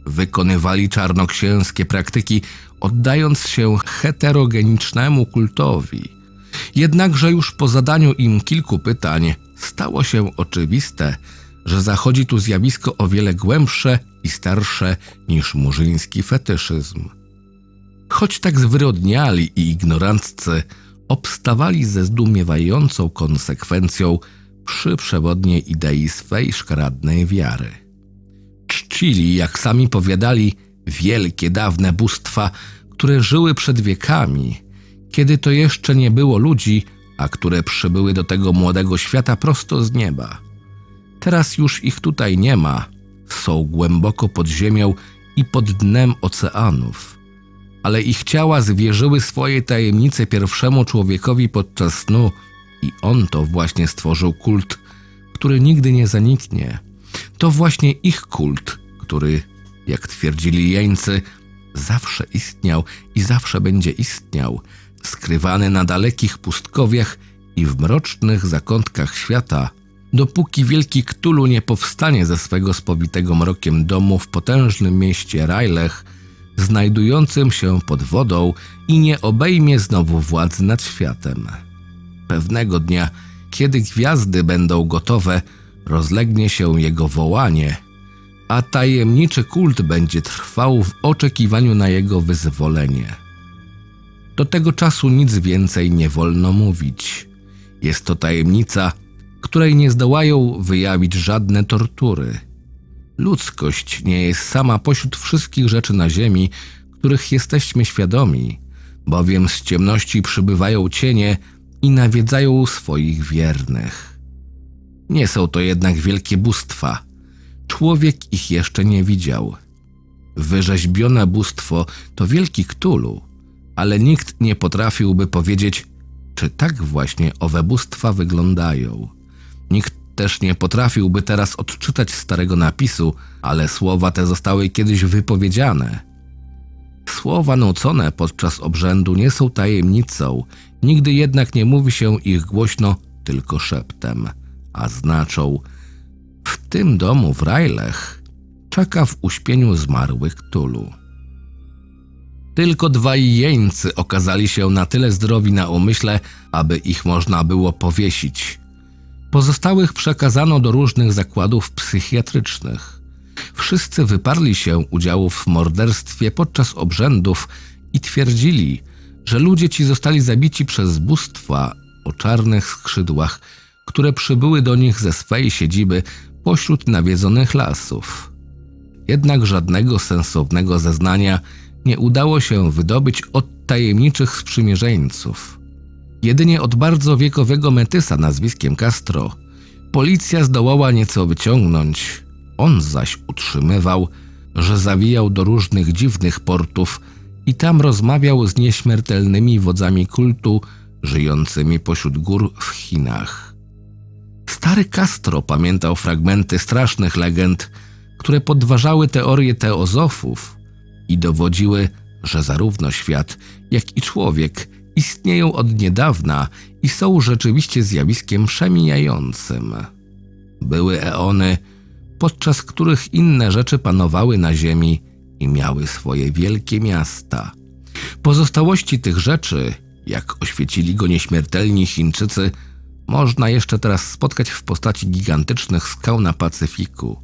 Wykonywali czarnoksięskie praktyki, oddając się heterogenicznemu kultowi. Jednakże już po zadaniu im kilku pytań stało się oczywiste, że zachodzi tu zjawisko o wiele głębsze i starsze niż murzyński fetyszyzm. Choć tak zwyrodniali i ignoranccy obstawali ze zdumiewającą konsekwencją przy przewodniej idei swej szkaradnej wiary. Czcili, jak sami powiadali, wielkie dawne bóstwa, które żyły przed wiekami, kiedy to jeszcze nie było ludzi, a które przybyły do tego młodego świata prosto z nieba. Teraz już ich tutaj nie ma, są głęboko pod ziemią i pod dnem oceanów. Ale ich ciała zwierzyły swoje tajemnice pierwszemu człowiekowi podczas snu i on to właśnie stworzył kult, który nigdy nie zaniknie. To właśnie ich kult, który, jak twierdzili jeńcy, zawsze istniał i zawsze będzie istniał – skrywany na dalekich pustkowiach i w mrocznych zakątkach świata, dopóki wielki Ktulu nie powstanie ze swego spowitego mrokiem domu w potężnym mieście Rajlech, znajdującym się pod wodą i nie obejmie znowu władzy nad światem. Pewnego dnia, kiedy gwiazdy będą gotowe, rozlegnie się jego wołanie, a tajemniczy kult będzie trwał w oczekiwaniu na jego wyzwolenie. Do tego czasu nic więcej nie wolno mówić. Jest to tajemnica, której nie zdołają wyjawić żadne tortury. Ludzkość nie jest sama pośród wszystkich rzeczy na Ziemi, których jesteśmy świadomi, bowiem z ciemności przybywają cienie i nawiedzają swoich wiernych. Nie są to jednak wielkie bóstwa. Człowiek ich jeszcze nie widział. Wyrzeźbione bóstwo to wielki Ktulu, ale nikt nie potrafiłby powiedzieć, czy tak właśnie owe bóstwa wyglądają. Nikt też nie potrafiłby teraz odczytać starego napisu, ale słowa te zostały kiedyś wypowiedziane. Słowa nucone podczas obrzędu nie są tajemnicą, nigdy jednak nie mówi się ich głośno, tylko szeptem, a znaczą w tym domu w Rajlech czeka w uśpieniu zmarłych Tulu. Tylko dwaj jeńcy okazali się na tyle zdrowi na umyśle, aby ich można było powiesić. Pozostałych przekazano do różnych zakładów psychiatrycznych. Wszyscy wyparli się udziału w morderstwie podczas obrzędów i twierdzili, że ludzie ci zostali zabici przez bóstwa o czarnych skrzydłach, które przybyły do nich ze swej siedziby pośród nawiedzonych lasów. Jednak żadnego sensownego zeznania nie udało się wydobyć od tajemniczych sprzymierzeńców. Jedynie od bardzo wiekowego metysa nazwiskiem Castro policja zdołała nieco wyciągnąć, on zaś utrzymywał, że zawijał do różnych dziwnych portów i tam rozmawiał z nieśmiertelnymi wodzami kultu żyjącymi pośród gór w Chinach. Stary Castro pamiętał fragmenty strasznych legend, które podważały teorie teozofów i dowodziły, że zarówno świat, jak i człowiek istnieją od niedawna i są rzeczywiście zjawiskiem przemijającym. Były eony, podczas których inne rzeczy panowały na ziemi i miały swoje wielkie miasta. Pozostałości tych rzeczy, jak oświecili go nieśmiertelni Chińczycy, można jeszcze teraz spotkać w postaci gigantycznych skał na Pacyfiku.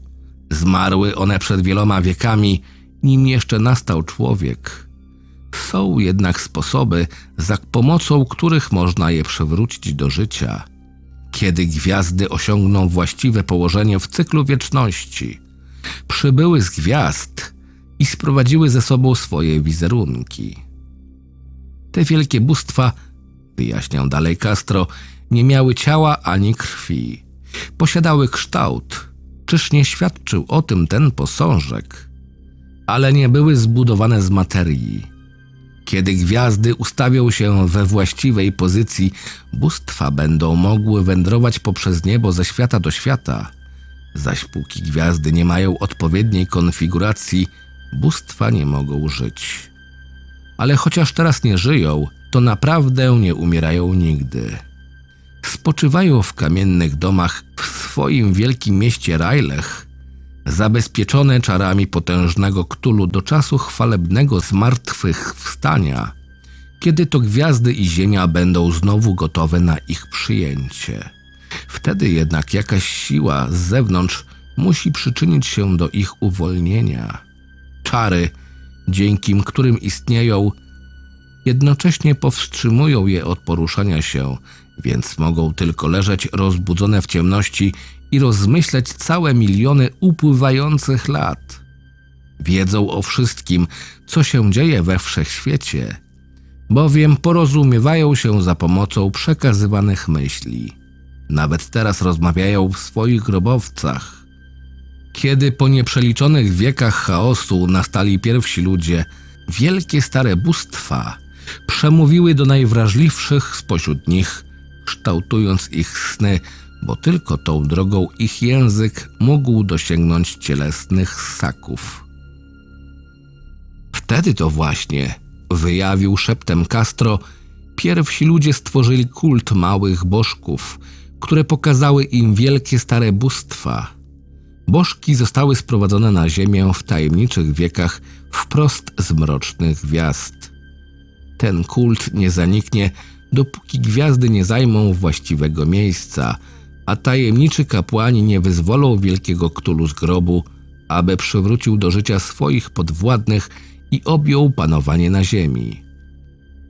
Zmarły one przed wieloma wiekami, nim jeszcze nastał człowiek. Są jednak sposoby, za pomocą których można je przywrócić do życia, kiedy gwiazdy osiągną właściwe położenie w cyklu wieczności. Przybyły z gwiazd i sprowadziły ze sobą swoje wizerunki. Te wielkie bóstwa, wyjaśniał dalej Castro, nie miały ciała ani krwi. Posiadały kształt. Czyż nie świadczył o tym ten posążek? Ale nie były zbudowane z materii. Kiedy gwiazdy ustawią się we właściwej pozycji, bóstwa będą mogły wędrować poprzez niebo ze świata do świata. Zaś póki gwiazdy nie mają odpowiedniej konfiguracji, bóstwa nie mogą żyć. Ale chociaż teraz nie żyją, to naprawdę nie umierają nigdy. Spoczywają w kamiennych domach w swoim wielkim mieście Rajlech, zabezpieczone czarami potężnego Ktulu do czasu chwalebnego zmartwychwstania, kiedy to gwiazdy i ziemia będą znowu gotowe na ich przyjęcie. Wtedy jednak jakaś siła z zewnątrz musi przyczynić się do ich uwolnienia. Czary, dzięki którym istnieją, jednocześnie powstrzymują je od poruszania się, więc mogą tylko leżeć rozbudzone w ciemności i rozmyśleć całe miliony upływających lat. Wiedzą o wszystkim, co się dzieje we wszechświecie, bowiem porozumiewają się za pomocą przekazywanych myśli. Nawet teraz rozmawiają w swoich grobowcach. Kiedy po nieprzeliczonych wiekach chaosu nastali pierwsi ludzie, wielkie stare bóstwa przemówiły do najwrażliwszych spośród nich, kształtując ich sny bo tylko tą drogą ich język mógł dosięgnąć cielesnych ssaków. Wtedy to właśnie wyjawił szeptem Castro Pierwsi ludzie stworzyli kult małych bożków, które pokazały im wielkie stare bóstwa. Bożki zostały sprowadzone na ziemię w tajemniczych wiekach wprost z mrocznych gwiazd. Ten kult nie zaniknie, dopóki gwiazdy nie zajmą właściwego miejsca, a tajemniczy kapłani nie wyzwolą wielkiego ktulu z grobu, aby przywrócił do życia swoich podwładnych i objął panowanie na ziemi.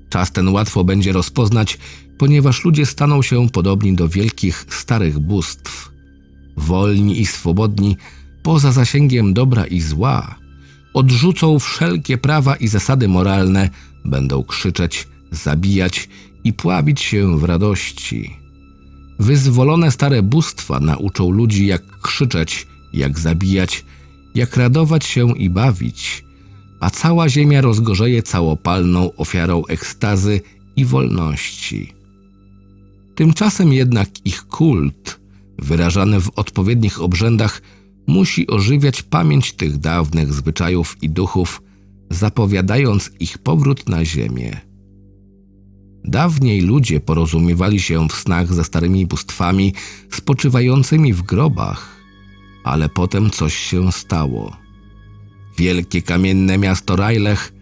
Czas ten łatwo będzie rozpoznać, ponieważ ludzie staną się podobni do wielkich, starych bóstw. Wolni i swobodni, poza zasięgiem dobra i zła, odrzucą wszelkie prawa i zasady moralne, będą krzyczeć, zabijać i pławić się w radości. Wyzwolone stare bóstwa nauczą ludzi, jak krzyczeć, jak zabijać, jak radować się i bawić, a cała ziemia rozgorzeje całopalną ofiarą ekstazy i wolności. Tymczasem jednak ich kult, wyrażany w odpowiednich obrzędach, musi ożywiać pamięć tych dawnych zwyczajów i duchów, zapowiadając ich powrót na ziemię. Dawniej ludzie porozumiewali się w snach ze starymi bóstwami spoczywającymi w grobach, ale potem coś się stało. Wielkie kamienne miasto Rajlech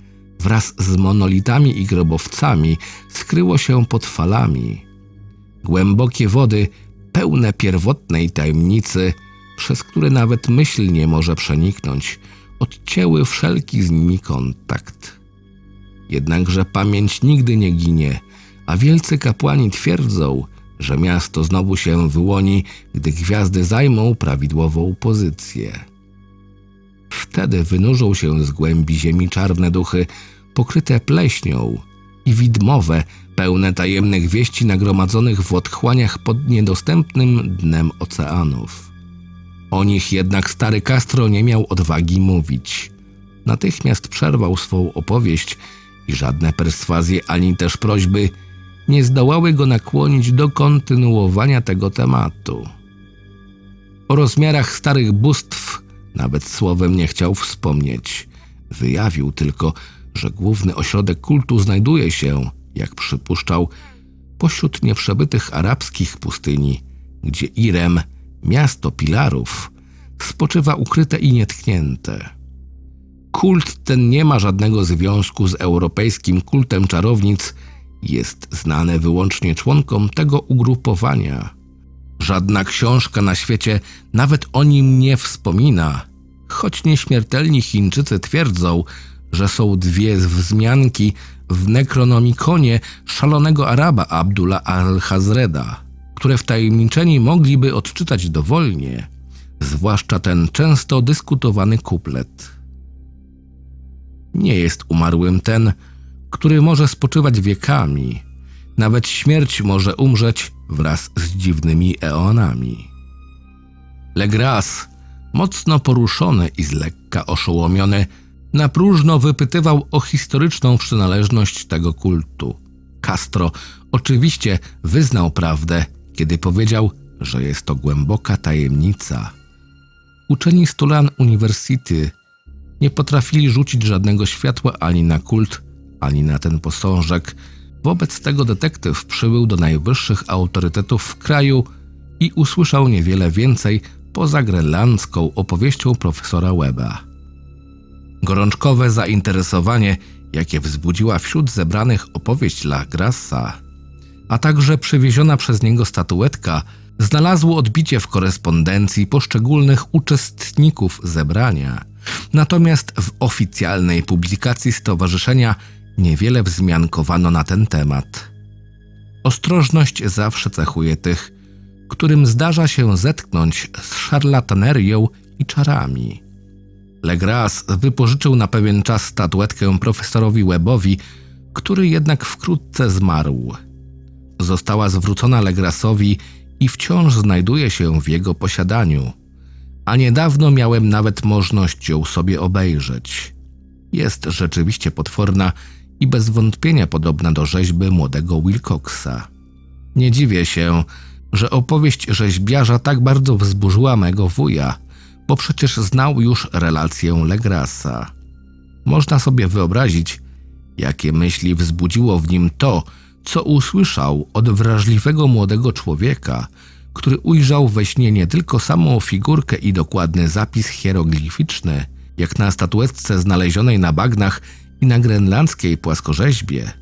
wraz z monolitami i grobowcami skryło się pod falami. Głębokie wody, pełne pierwotnej tajemnicy, przez które nawet myśl nie może przeniknąć, odcięły wszelki z nimi kontakt. Jednakże pamięć nigdy nie ginie, a wielcy kapłani twierdzą, że miasto znowu się wyłoni, gdy gwiazdy zajmą prawidłową pozycję. Wtedy wynurzą się z głębi ziemi czarne duchy, pokryte pleśnią i widmowe, pełne tajemnych wieści nagromadzonych w otchłaniach pod niedostępnym dnem oceanów. O nich jednak stary Castro nie miał odwagi mówić. Natychmiast przerwał swą opowieść i żadne perswazje ani też prośby nie zdołały go nakłonić do kontynuowania tego tematu. O rozmiarach starych bóstw nawet słowem nie chciał wspomnieć. Wyjawił tylko, że główny ośrodek kultu znajduje się, jak przypuszczał, pośród nieprzebytych arabskich pustyni, gdzie Irem, miasto pilarów, spoczywa ukryte i nietknięte. Kult ten nie ma żadnego związku z europejskim kultem czarownic, jest znane wyłącznie członkom tego ugrupowania. Żadna książka na świecie nawet o nim nie wspomina, choć nieśmiertelni Chińczycy twierdzą, że są dwie wzmianki w Necronomikonie szalonego Araba Abdullah al-Hazreda, które wtajemniczeni mogliby odczytać dowolnie, zwłaszcza ten często dyskutowany kuplet. Nie jest umarłym ten, który może spoczywać wiekami. Nawet śmierć może umrzeć wraz z dziwnymi eonami. Legras, mocno poruszony i z lekka oszołomiony, na próżno wypytywał o historyczną przynależność tego kultu. Castro oczywiście wyznał prawdę, kiedy powiedział, że jest to głęboka tajemnica. Uczeni z Tulan University nie potrafili rzucić żadnego światła ani na kult, ani na ten posążek. Wobec tego detektyw przybył do najwyższych autorytetów w kraju i usłyszał niewiele więcej poza grenlandzką opowieścią profesora Weba. Gorączkowe zainteresowanie, jakie wzbudziła wśród zebranych opowieść La Grassa, a także przywieziona przez niego statuetka, znalazło odbicie w korespondencji poszczególnych uczestników zebrania. Natomiast w oficjalnej publikacji stowarzyszenia niewiele wzmiankowano na ten temat. Ostrożność zawsze cechuje tych, którym zdarza się zetknąć z szarlatanerią i czarami. Legras wypożyczył na pewien czas statuetkę profesorowi Webowi, który jednak wkrótce zmarł. Została zwrócona Legrasowi i wciąż znajduje się w jego posiadaniu, a niedawno miałem nawet możliwość ją sobie obejrzeć. Jest rzeczywiście potworna i bez wątpienia podobna do rzeźby młodego Wilcoxa. Nie dziwię się, że opowieść rzeźbiarza tak bardzo wzburzyła mego wuja, bo przecież znał już relację Legrasa. Można sobie wyobrazić, jakie myśli wzbudziło w nim to, co usłyszał od wrażliwego młodego człowieka, który ujrzał we śnie nie tylko samą figurkę i dokładny zapis hieroglificzny, jak na statuetce znalezionej na bagnach i na grenlandzkiej płaskorzeźbie,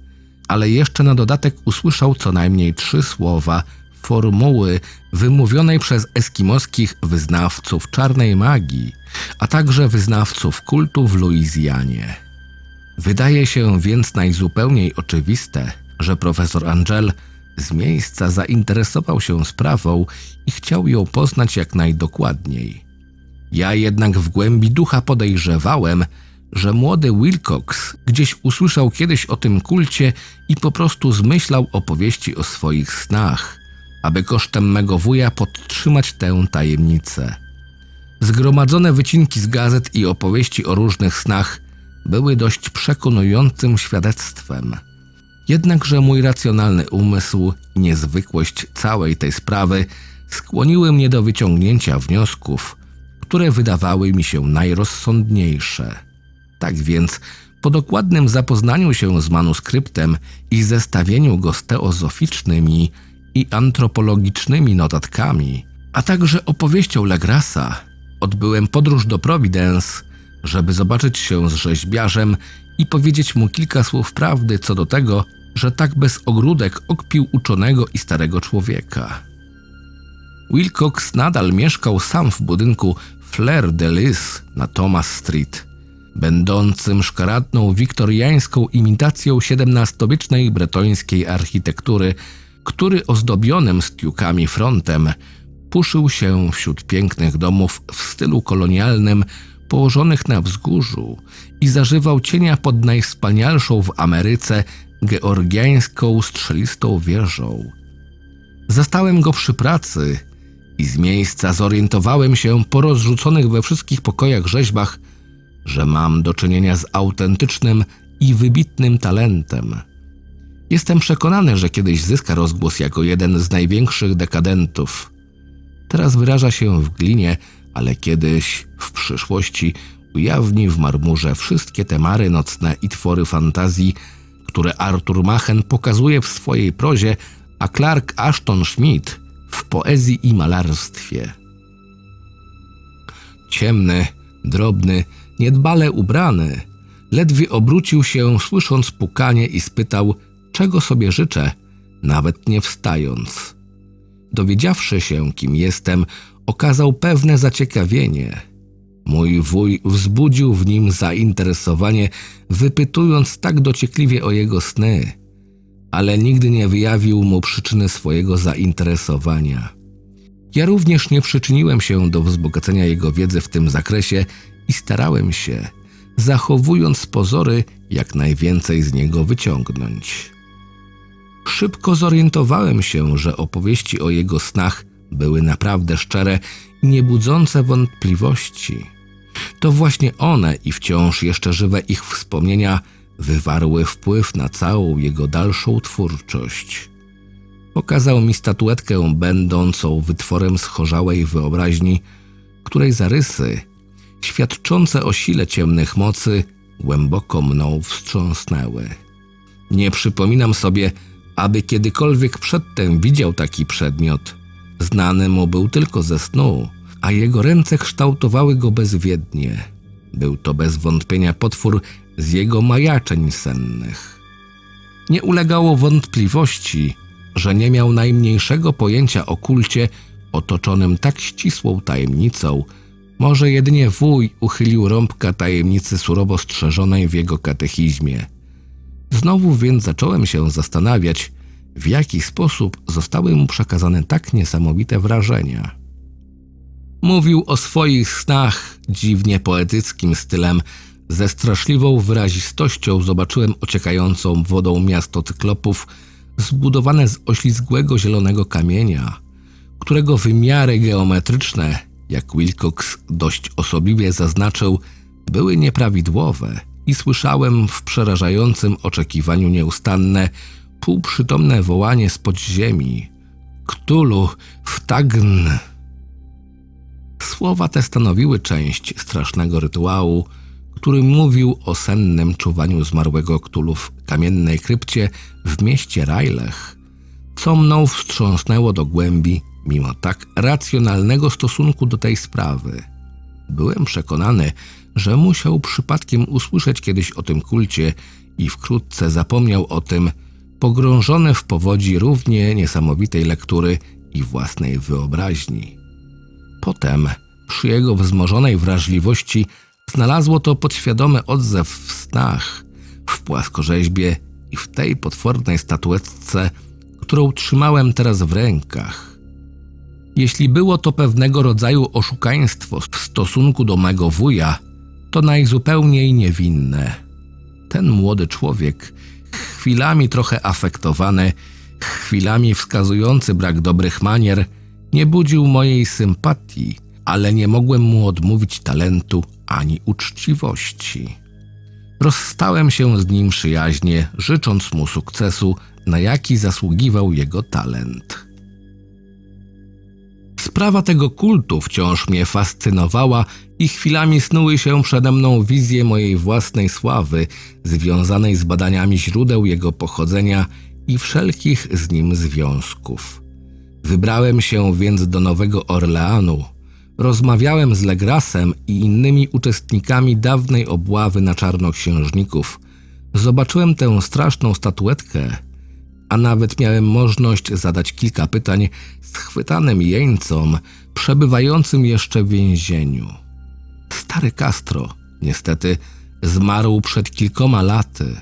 ale jeszcze na dodatek usłyszał co najmniej trzy słowa formuły wymówionej przez eskimoskich wyznawców czarnej magii, a także wyznawców kultu w Luizjanie. Wydaje się więc najzupełniej oczywiste, że profesor Angel z miejsca zainteresował się sprawą i chciał ją poznać jak najdokładniej. Ja jednak w głębi ducha podejrzewałem, że młody Wilcox gdzieś usłyszał kiedyś o tym kulcie i po prostu zmyślał opowieści o swoich snach, aby kosztem mego wuja podtrzymać tę tajemnicę. Zgromadzone wycinki z gazet i opowieści o różnych snach były dość przekonującym świadectwem. Jednakże mój racjonalny umysł i niezwykłość całej tej sprawy skłoniły mnie do wyciągnięcia wniosków, które wydawały mi się najrozsądniejsze. Tak więc, po dokładnym zapoznaniu się z manuskryptem i zestawieniu go z teozoficznymi i antropologicznymi notatkami, a także opowieścią Legrasa, odbyłem podróż do Providence, żeby zobaczyć się z rzeźbiarzem i powiedzieć mu kilka słów prawdy co do tego, że tak bez ogródek okpił uczonego i starego człowieka. Wilcox nadal mieszkał sam w budynku Fleur de Lis na Thomas Street, będącym szkaradną wiktoriańską imitacją XVII-wiecznej bretońskiej architektury, który ozdobionym stiukami frontem puszył się wśród pięknych domów w stylu kolonialnym położonych na wzgórzu i zażywał cienia pod najwspanialszą w Ameryce georgiańską strzelistą wieżą. Zastałem go przy pracy i z miejsca zorientowałem się po rozrzuconych we wszystkich pokojach rzeźbach, że mam do czynienia z autentycznym i wybitnym talentem. Jestem przekonany, że kiedyś zyska rozgłos jako jeden z największych dekadentów. Teraz wyraża się w glinie, ale kiedyś, w przyszłości, ujawni w marmurze wszystkie te mary nocne i twory fantazji, które Arthur Machen pokazuje w swojej prozie, a Clark Ashton Schmidt w poezji i malarstwie. Ciemny, drobny, niedbale ubrany, ledwie obrócił się, słysząc pukanie i spytał, czego sobie życzę, nawet nie wstając. Dowiedziawszy się, kim jestem, okazał pewne zaciekawienie. Mój wuj wzbudził w nim zainteresowanie, wypytując tak dociekliwie o jego sny, ale nigdy nie wyjawił mu przyczyny swojego zainteresowania. Ja również nie przyczyniłem się do wzbogacenia jego wiedzy w tym zakresie i starałem się, zachowując pozory, jak najwięcej z niego wyciągnąć. Szybko zorientowałem się, że opowieści o jego snach były naprawdę szczere i niebudzące wątpliwości. To właśnie one i wciąż jeszcze żywe ich wspomnienia wywarły wpływ na całą jego dalszą twórczość. Pokazał mi statuetkę będącą wytworem schorzałej wyobraźni, której zarysy, świadczące o sile ciemnych mocy, głęboko mną wstrząsnęły. Nie przypominam sobie, aby kiedykolwiek przedtem widział taki przedmiot. Znany mu był tylko ze snu, a jego ręce kształtowały go bezwiednie. Był to bez wątpienia potwór z jego majaczeń sennych. Nie ulegało wątpliwości, że nie miał najmniejszego pojęcia o kulcie otoczonym tak ścisłą tajemnicą, może jedynie wuj uchylił rąbka tajemnicy surowo strzeżonej w jego katechizmie. Znowu więc zacząłem się zastanawiać, w jaki sposób zostały mu przekazane tak niesamowite wrażenia. Mówił o swoich snach dziwnie poetyckim stylem. Ze straszliwą wyrazistością zobaczyłem ociekającą wodą miasto cyklopów, zbudowane z oślizgłego zielonego kamienia, którego wymiary geometryczne, jak Wilcox dość osobliwie zaznaczył, były nieprawidłowe i słyszałem w przerażającym oczekiwaniu nieustanne, półprzytomne wołanie z podziemi. Ktulu, wtagn! Słowa te stanowiły część strasznego rytuału, który mówił o sennym czuwaniu zmarłego Ktulu w kamiennej krypcie w mieście Rajlech, co mną wstrząsnęło do głębi, mimo tak racjonalnego stosunku do tej sprawy. Byłem przekonany, że musiał przypadkiem usłyszeć kiedyś o tym kulcie i wkrótce zapomniał o tym, pogrążony w powodzi równie niesamowitej lektury i własnej wyobraźni. Potem, przy jego wzmożonej wrażliwości, znalazło to podświadomy odzew w snach, w płaskorzeźbie i w tej potwornej statuetce, którą trzymałem teraz w rękach. Jeśli było to pewnego rodzaju oszukaństwo w stosunku do mego wuja, to najzupełniej niewinne. Ten młody człowiek, chwilami trochę afektowany, chwilami wskazujący brak dobrych manier, nie budził mojej sympatii, ale nie mogłem mu odmówić talentu ani uczciwości. Rozstałem się z nim przyjaźnie, życząc mu sukcesu, na jaki zasługiwał jego talent. Sprawa tego kultu wciąż mnie fascynowała i chwilami snuły się przede mną wizje mojej własnej sławy, związanej z badaniami źródeł jego pochodzenia i wszelkich z nim związków. Wybrałem się więc do Nowego Orleanu. Rozmawiałem z Legrasem i innymi uczestnikami dawnej obławy na czarnoksiężników. Zobaczyłem tę straszną statuetkę, a nawet miałem możliwość zadać kilka pytań schwytanym jeńcom przebywającym jeszcze w więzieniu. Stary Castro, niestety, zmarł przed kilkoma laty.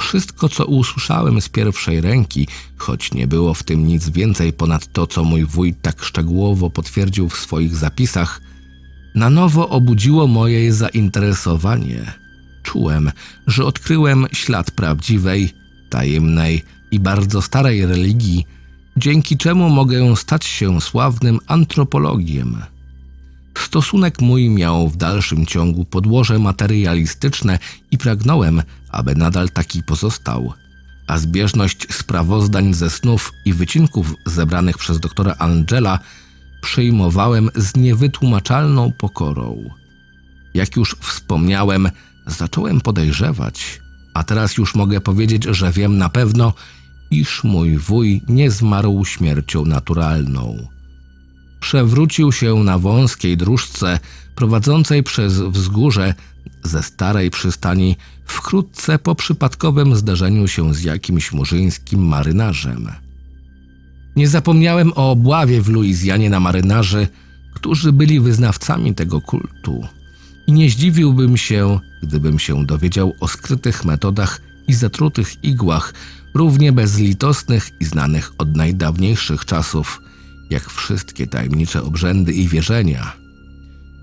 Wszystko, co usłyszałem z pierwszej ręki, choć nie było w tym nic więcej ponad to, co mój wuj tak szczegółowo potwierdził w swoich zapisach, na nowo obudziło moje zainteresowanie. Czułem, że odkryłem ślad prawdziwej, tajemnej i bardzo starej religii, dzięki czemu mogę stać się sławnym antropologiem. Stosunek mój miał w dalszym ciągu podłoże materialistyczne i pragnąłem, aby nadal taki pozostał. A zbieżność sprawozdań ze snów i wycinków zebranych przez doktora Angela przyjmowałem z niewytłumaczalną pokorą. Jak już wspomniałem, zacząłem podejrzewać, a teraz już mogę powiedzieć, że wiem na pewno, iż mój wuj nie zmarł śmiercią naturalną. Przewrócił się na wąskiej dróżce prowadzącej przez wzgórze ze starej przystani wkrótce po przypadkowym zdarzeniu się z jakimś murzyńskim marynarzem. Nie zapomniałem o obławie w Luizjanie na marynarzy, którzy byli wyznawcami tego kultu. I nie zdziwiłbym się, gdybym się dowiedział o skrytych metodach i zatrutych igłach, równie bezlitosnych i znanych od najdawniejszych czasów, jak wszystkie tajemnicze obrzędy i wierzenia.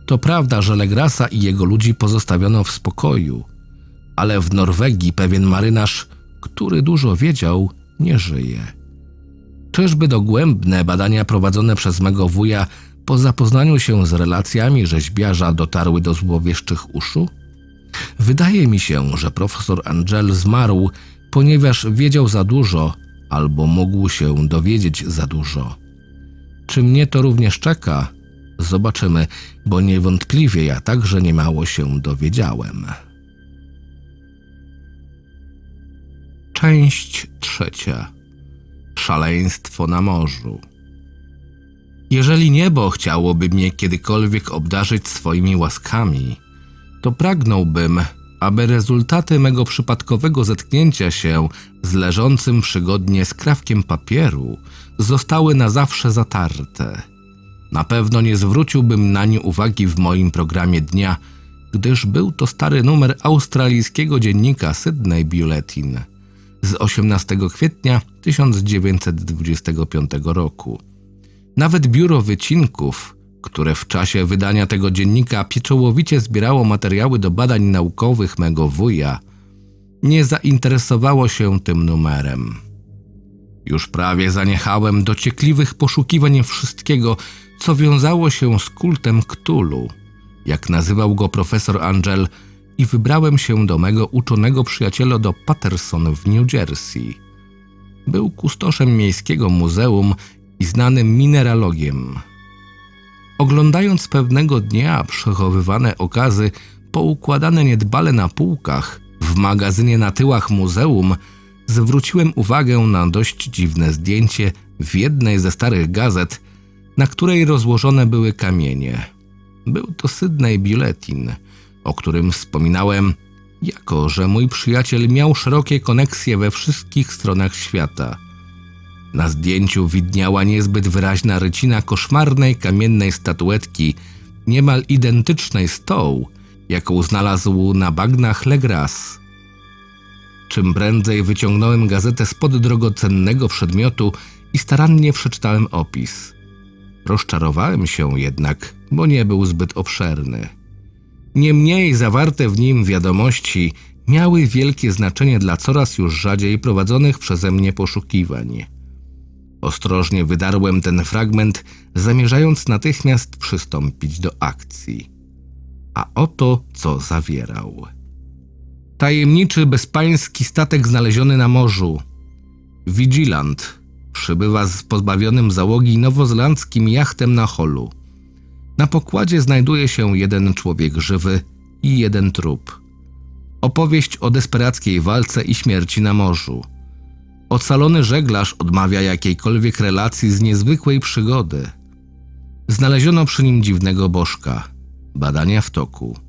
To prawda, że Legrasa i jego ludzi pozostawiono w spokoju, ale w Norwegii pewien marynarz, który dużo wiedział, nie żyje. Czyżby dogłębne badania prowadzone przez mego wuja po zapoznaniu się z relacjami rzeźbiarza dotarły do złowieszczych uszu? Wydaje mi się, że profesor Angel zmarł, ponieważ wiedział za dużo albo mógł się dowiedzieć za dużo. Czy mnie to również czeka? Zobaczymy, bo niewątpliwie ja także niemało się dowiedziałem. Część trzecia. Szaleństwo na morzu. Jeżeli niebo chciałoby mnie kiedykolwiek obdarzyć swoimi łaskami, to pragnąłbym, aby rezultaty mego przypadkowego zetknięcia się z leżącym przygodnie skrawkiem papieru zostały na zawsze zatarte. Na pewno nie zwróciłbym na nie uwagi w moim programie dnia, gdyż był to stary numer australijskiego dziennika Sydney Bulletin z 18 kwietnia 1925 roku. Nawet biuro wycinków, które w czasie wydania tego dziennika pieczołowicie zbierało materiały do badań naukowych mego wuja, nie zainteresowało się tym numerem. Już prawie zaniechałem dociekliwych poszukiwań wszystkiego, co wiązało się z kultem Ktulu, jak nazywał go profesor Angel, i wybrałem się do mego uczonego przyjaciela do Patterson w New Jersey. Był kustoszem miejskiego muzeum i znanym mineralogiem. Oglądając pewnego dnia przechowywane okazy, poukładane niedbale na półkach w magazynie na tyłach muzeum, zwróciłem uwagę na dość dziwne zdjęcie w jednej ze starych gazet, na której rozłożone były kamienie. Był to Sydney Bulletin, o którym wspominałem, jako że mój przyjaciel miał szerokie koneksje we wszystkich stronach świata. Na zdjęciu widniała niezbyt wyraźna rycina koszmarnej kamiennej statuetki, niemal identycznej z tą, jaką znalazł na bagnach Legras. Czym prędzej wyciągnąłem gazetę spod drogocennego przedmiotu i starannie przeczytałem opis. Rozczarowałem się jednak, bo nie był zbyt obszerny. Niemniej zawarte w nim wiadomości miały wielkie znaczenie dla coraz już rzadziej prowadzonych przeze mnie poszukiwań. Ostrożnie wydarłem ten fragment, zamierzając natychmiast przystąpić do akcji. A oto co zawierał. Tajemniczy, bezpański statek znaleziony na morzu. Vigilant przybywa z pozbawionym załogi nowozelandzkim jachtem na holu. Na pokładzie znajduje się jeden człowiek żywy i jeden trup. Opowieść o desperackiej walce i śmierci na morzu. Ocalony żeglarz odmawia jakiejkolwiek relacji z niezwykłej przygody. Znaleziono przy nim dziwnego bożka. Badania w toku.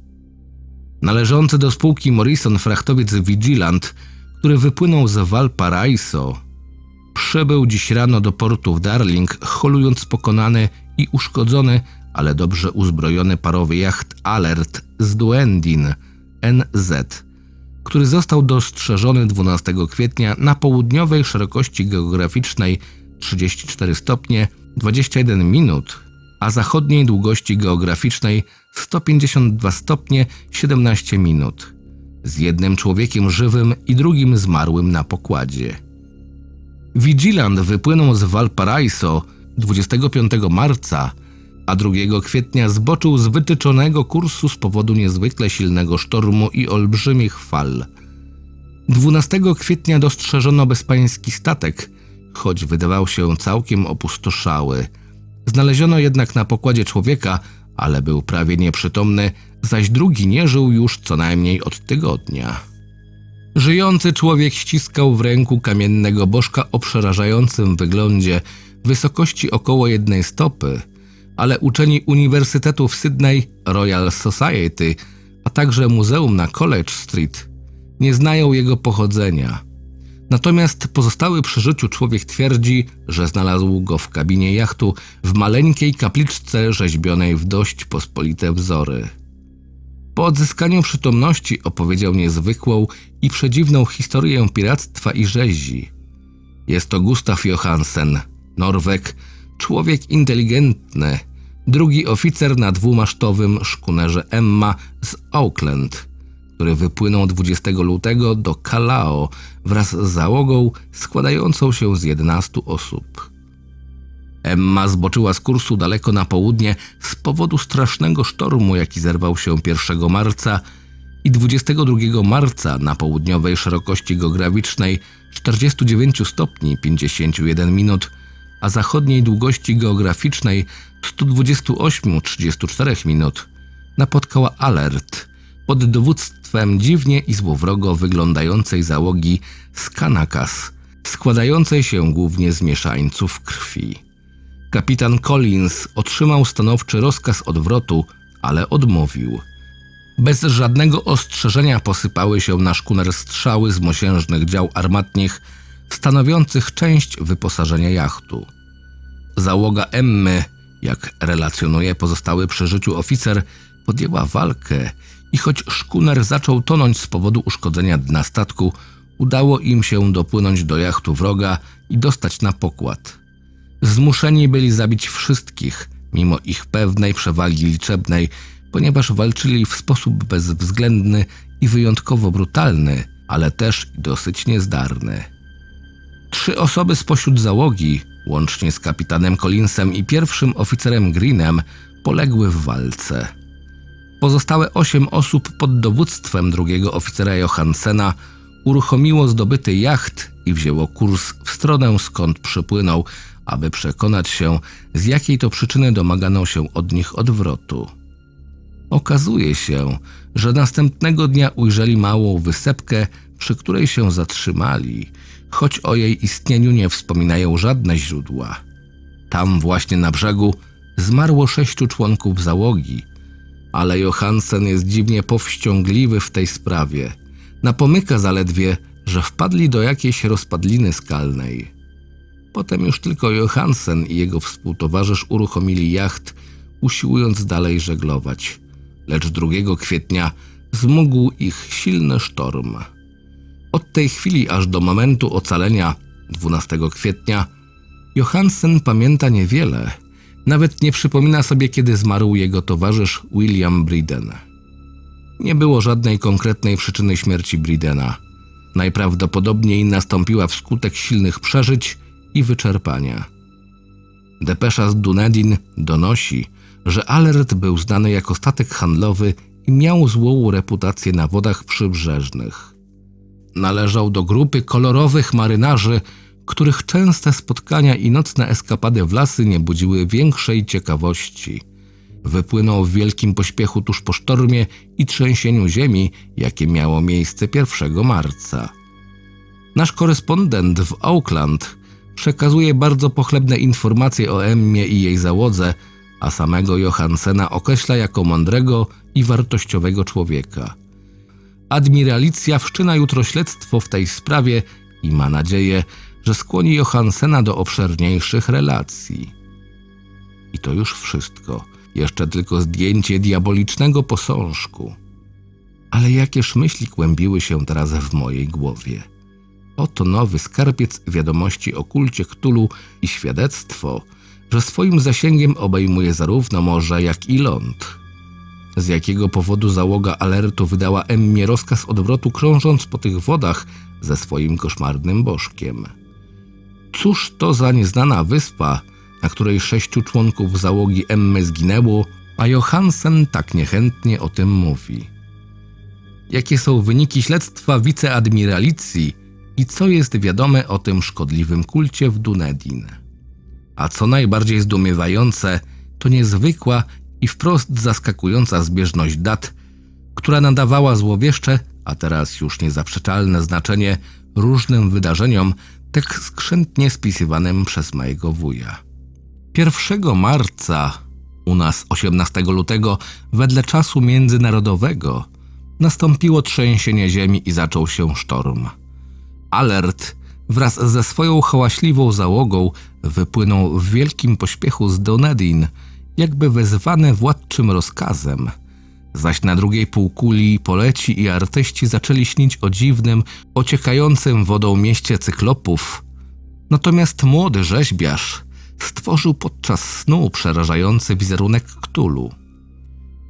Należący do spółki Morrison frachtowiec Vigilant, który wypłynął z Valparaiso, przybył dziś rano do portu w Darling, holując pokonany i uszkodzony, ale dobrze uzbrojony parowy jacht Alert z Duendin NZ, który został dostrzeżony 12 kwietnia na południowej szerokości geograficznej 34 stopnie 21 minut, a zachodniej długości geograficznej 152 stopnie 17 minut, z jednym człowiekiem żywym i drugim zmarłym na pokładzie. Vigilant wypłynął z Valparaiso 25 marca, a 2 kwietnia zboczył z wytyczonego kursu z powodu niezwykle silnego sztormu i olbrzymich fal. 12 kwietnia dostrzeżono bezpański statek, choć wydawał się całkiem opustoszały. Znaleziono jednak na pokładzie człowieka, ale był prawie nieprzytomny, zaś drugi nie żył już co najmniej od tygodnia. Żyjący człowiek ściskał w ręku kamiennego bożka o przerażającym wyglądzie, wysokości około jednej stopy, ale uczeni Uniwersytetu w Sydney, Royal Society, a także muzeum na College Street nie znają jego pochodzenia. Natomiast pozostały przy życiu człowiek twierdzi, że znalazł go w kabinie jachtu w maleńkiej kapliczce rzeźbionej w dość pospolite wzory. Po odzyskaniu przytomności opowiedział niezwykłą i przedziwną historię piractwa i rzezi. Jest to Gustav Johansen, Norweg, człowiek inteligentny, drugi oficer na dwumasztowym szkunerze Emma z Auckland, który wypłynął 20 lutego do Kalao wraz z załogą składającą się z 11 osób. Emma zboczyła z kursu daleko na południe z powodu strasznego sztormu, jaki zerwał się 1 marca i 22 marca na południowej szerokości geograficznej 49 stopni 51 minut, a zachodniej długości geograficznej 128-34 minut napotkała alert pod dowództwem dziwnie i złowrogo wyglądającej załogi z Kanakas, składającej się głównie z mieszańców krwi. Kapitan Collins otrzymał stanowczy rozkaz odwrotu, ale odmówił. Bez żadnego ostrzeżenia posypały się na szkuner strzały z mosiężnych dział armatnich, stanowiących część wyposażenia jachtu. Załoga Emmy, jak relacjonuje pozostały przy życiu oficer, podjęła walkę i choć szkuner zaczął tonąć z powodu uszkodzenia dna statku, udało im się dopłynąć do jachtu wroga i dostać na pokład. Zmuszeni byli zabić wszystkich, mimo ich pewnej przewagi liczebnej, ponieważ walczyli w sposób bezwzględny i wyjątkowo brutalny, ale też dosyć niezdarny. Trzy osoby spośród załogi, łącznie z kapitanem Collinsem i pierwszym oficerem Greenem, poległy w walce. Pozostałe osiem osób pod dowództwem drugiego oficera Johansena uruchomiło zdobyty jacht i wzięło kurs w stronę skąd przypłynął, aby przekonać się, z jakiej to przyczyny domagano się od nich odwrotu. Okazuje się, że następnego dnia ujrzeli małą wysepkę, przy której się zatrzymali, choć o jej istnieniu nie wspominają żadne źródła. Tam właśnie na brzegu zmarło sześciu członków załogi, ale Johansen jest dziwnie powściągliwy w tej sprawie. Napomyka zaledwie, że wpadli do jakiejś rozpadliny skalnej. Potem już tylko Johansen i jego współtowarzysz uruchomili jacht, usiłując dalej żeglować. Lecz 2 kwietnia zmógł ich silny sztorm. Od tej chwili aż do momentu ocalenia 12 kwietnia Johansen pamięta niewiele. Nawet nie przypomina sobie, kiedy zmarł jego towarzysz William Briden. Nie było żadnej konkretnej przyczyny śmierci Bridena. Najprawdopodobniej nastąpiła wskutek silnych przeżyć i wyczerpania. Depesza z Dunedin donosi, że Alert był znany jako statek handlowy i miał złą reputację na wodach przybrzeżnych. Należał do grupy kolorowych marynarzy, których częste spotkania i nocne eskapady w lasy nie budziły większej ciekawości. Wypłynął w wielkim pośpiechu tuż po sztormie i trzęsieniu ziemi, jakie miało miejsce 1 marca. Nasz korespondent w Auckland przekazuje bardzo pochlebne informacje o Emmie i jej załodze, a samego Johansena określa jako mądrego i wartościowego człowieka. Admiralicja wszczyna jutro śledztwo w tej sprawie i ma nadzieję, że skłoni Johansena do obszerniejszych relacji. I to już wszystko. Jeszcze tylko zdjęcie diabolicznego posążku. Ale jakież myśli kłębiły się teraz w mojej głowie. Oto nowy skarbiec wiadomości o kulcie Ktulu i świadectwo, że swoim zasięgiem obejmuje zarówno morze, jak i ląd. Z jakiego powodu załoga alertu wydała Emmie rozkaz odwrotu krążąc po tych wodach ze swoim koszmarnym bożkiem. Cóż to za nieznana wyspa, na której sześciu członków załogi Emmy zginęło, a Johansen tak niechętnie o tym mówi. Jakie są wyniki śledztwa wiceadmiralicji i co jest wiadome o tym szkodliwym kulcie w Dunedin? A co najbardziej zdumiewające, to niezwykła i wprost zaskakująca zbieżność dat, która nadawała złowieszcze, a teraz już niezaprzeczalne znaczenie różnym wydarzeniom, tak skrzętnie spisywanym przez mojego wuja. 1 marca, u nas 18 lutego, wedle czasu międzynarodowego, nastąpiło trzęsienie ziemi i zaczął się sztorm. Alert wraz ze swoją hałaśliwą załogą wypłynął w wielkim pośpiechu z Dunedin, jakby wezwany władczym rozkazem. Zaś na drugiej półkuli poleci i artyści zaczęli śnić o dziwnym, ociekającym wodą mieście cyklopów. Natomiast młody rzeźbiarz stworzył podczas snu przerażający wizerunek Ktulu.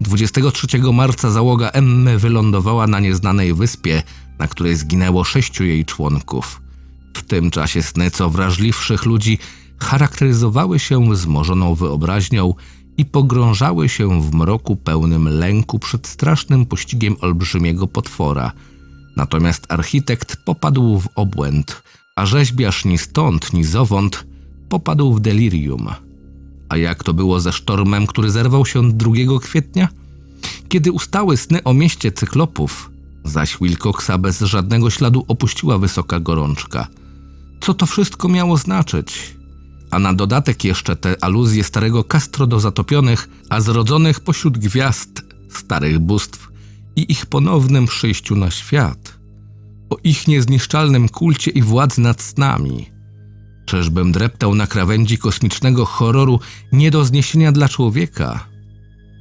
23 marca załoga Emmy wylądowała na nieznanej wyspie, na której zginęło sześciu jej członków. W tym czasie sny co wrażliwszych ludzi charakteryzowały się wzmożoną wyobraźnią i pogrążały się w mroku pełnym lęku przed strasznym pościgiem olbrzymiego potwora. Natomiast architekt popadł w obłęd, a rzeźbiarz ni stąd, ni zowąd popadł w delirium. A jak to było ze sztormem, który zerwał się 2 kwietnia? Kiedy ustały sny o mieście cyklopów, zaś Wilcoxa bez żadnego śladu opuściła wysoka gorączka. Co to wszystko miało znaczyć? A na dodatek jeszcze te aluzje starego Castro do zatopionych, a zrodzonych pośród gwiazd starych bóstw i ich ponownym przyjściu na świat. O ich niezniszczalnym kulcie i władzy nad snami. Czyżbym dreptał na krawędzi kosmicznego horroru nie do zniesienia dla człowieka?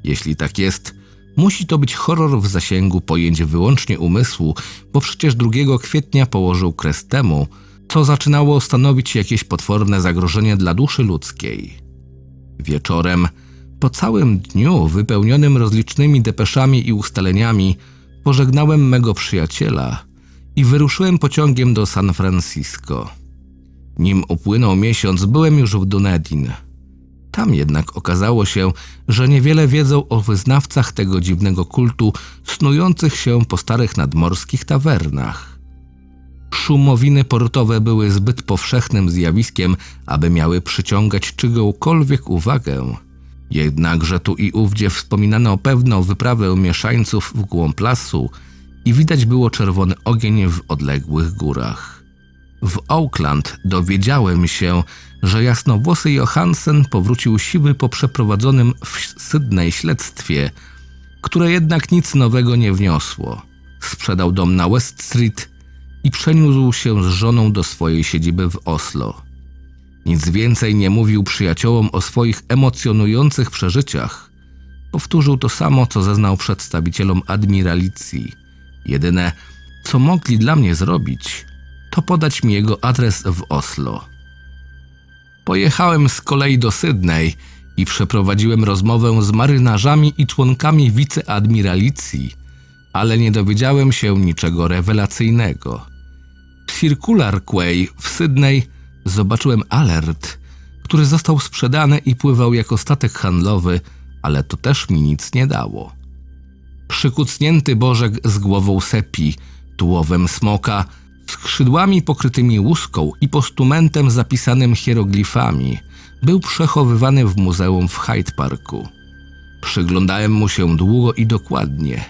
Jeśli tak jest, musi to być horror w zasięgu pojęć wyłącznie umysłu, bo przecież 2 kwietnia położył kres temu, co zaczynało stanowić jakieś potworne zagrożenie dla duszy ludzkiej. Wieczorem, po całym dniu wypełnionym rozlicznymi depeszami i ustaleniami, pożegnałem mego przyjaciela i wyruszyłem pociągiem do San Francisco. Nim upłynął miesiąc, byłem już w Dunedin. Tam jednak okazało się, że niewiele wiedzą o wyznawcach tego dziwnego kultu snujących się po starych nadmorskich tawernach. Szumowiny portowe były zbyt powszechnym zjawiskiem, aby miały przyciągać czyjąkolwiek uwagę. Jednakże tu i ówdzie wspominano pewną wyprawę mieszańców w głąb lasu i widać było czerwony ogień w odległych górach. W Auckland dowiedziałem się, że jasnowłosy Johansen powrócił siwy po przeprowadzonym w Sydney śledztwie, które jednak nic nowego nie wniosło. Sprzedał dom na West Street i przeniósł się z żoną do swojej siedziby w Oslo. Nic więcej nie mówił przyjaciołom o swoich emocjonujących przeżyciach. Powtórzył to samo, co zeznał przedstawicielom admiralicji. Jedyne, co mogli dla mnie zrobić, to podać mi jego adres w Oslo. Pojechałem z kolei do Sydney i przeprowadziłem rozmowę z marynarzami i członkami wiceadmiralicji, ale nie dowiedziałem się niczego rewelacyjnego. Circular Quay w Sydney zobaczyłem alert, który został sprzedany i pływał jako statek handlowy, ale to też mi nic nie dało. Przykucnięty bożek z głową sepi, tułowem smoka, skrzydłami pokrytymi łuską i postumentem zapisanym hieroglifami, był przechowywany w muzeum w Hyde Parku. Przyglądałem mu się długo i dokładnie.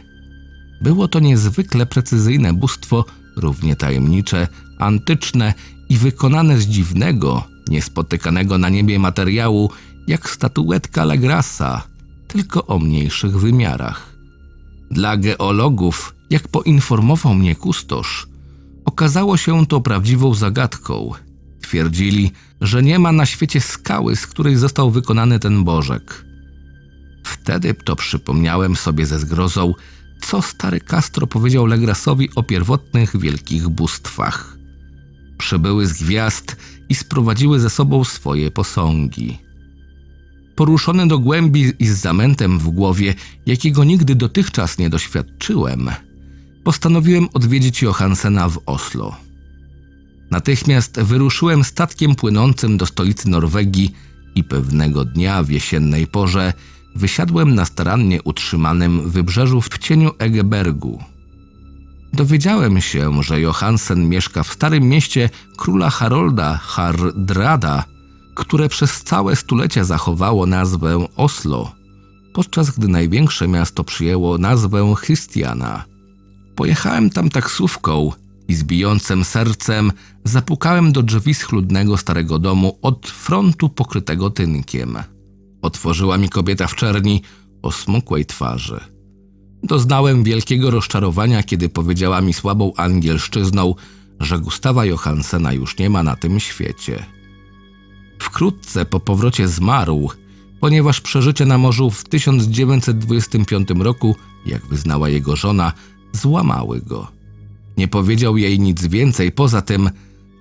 Było to niezwykle precyzyjne bóstwo, równie tajemnicze, antyczne i wykonane z dziwnego, niespotykanego na niebie materiału, jak statuetka Legrasa, tylko o mniejszych wymiarach. Dla geologów, jak poinformował mnie kustosz, okazało się to prawdziwą zagadką. Twierdzili, że nie ma na świecie skały, z której został wykonany ten bożek. Wtedy to przypomniałem sobie ze zgrozą, co stary Castro powiedział Legrasowi o pierwotnych wielkich bóstwach przybyły z gwiazd i sprowadziły ze sobą swoje posągi. Poruszony do głębi i z zamętem w głowie, jakiego nigdy dotychczas nie doświadczyłem, postanowiłem odwiedzić Johansena w Oslo. Natychmiast wyruszyłem statkiem płynącym do stolicy Norwegii i pewnego dnia w jesiennej porze wysiadłem na starannie utrzymanym wybrzeżu w cieniu Egebergu. Dowiedziałem się, że Johansen mieszka w starym mieście króla Harolda Hardrada, które przez całe stulecia zachowało nazwę Oslo, podczas gdy największe miasto przyjęło nazwę Christiana. Pojechałem tam taksówką i z bijącym sercem zapukałem do drzwi schludnego starego domu od frontu pokrytego tynkiem. Otworzyła mi kobieta w czerni o smukłej twarzy. Doznałem wielkiego rozczarowania, kiedy powiedziała mi słabą angielszczyzną, że Gustawa Johansena już nie ma na tym świecie. Wkrótce po powrocie zmarł, ponieważ przeżycie na morzu w 1925 roku, jak wyznała jego żona, złamały go. Nie powiedział jej nic więcej poza tym,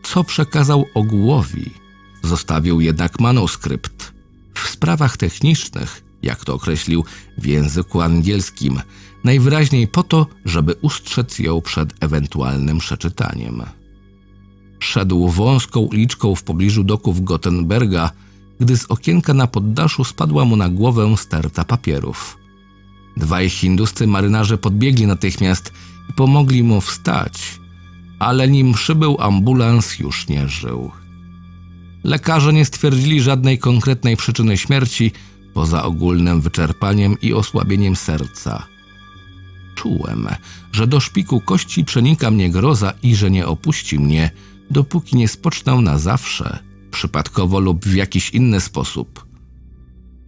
co przekazał ogółowi. Zostawił jednak manuskrypt. W sprawach technicznych, jak to określił w języku angielskim, najwyraźniej po to, żeby ustrzec ją przed ewentualnym przeczytaniem. Szedł wąską uliczką w pobliżu doków Gothenberga, gdy z okienka na poddaszu spadła mu na głowę sterta papierów. Dwaj hinduscy marynarze podbiegli natychmiast i pomogli mu wstać, ale nim przybył ambulans, już nie żył. Lekarze nie stwierdzili żadnej konkretnej przyczyny śmierci poza ogólnym wyczerpaniem i osłabieniem serca. Czułem, że do szpiku kości przenika mnie groza i że nie opuści mnie, dopóki nie spocznę na zawsze, przypadkowo lub w jakiś inny sposób.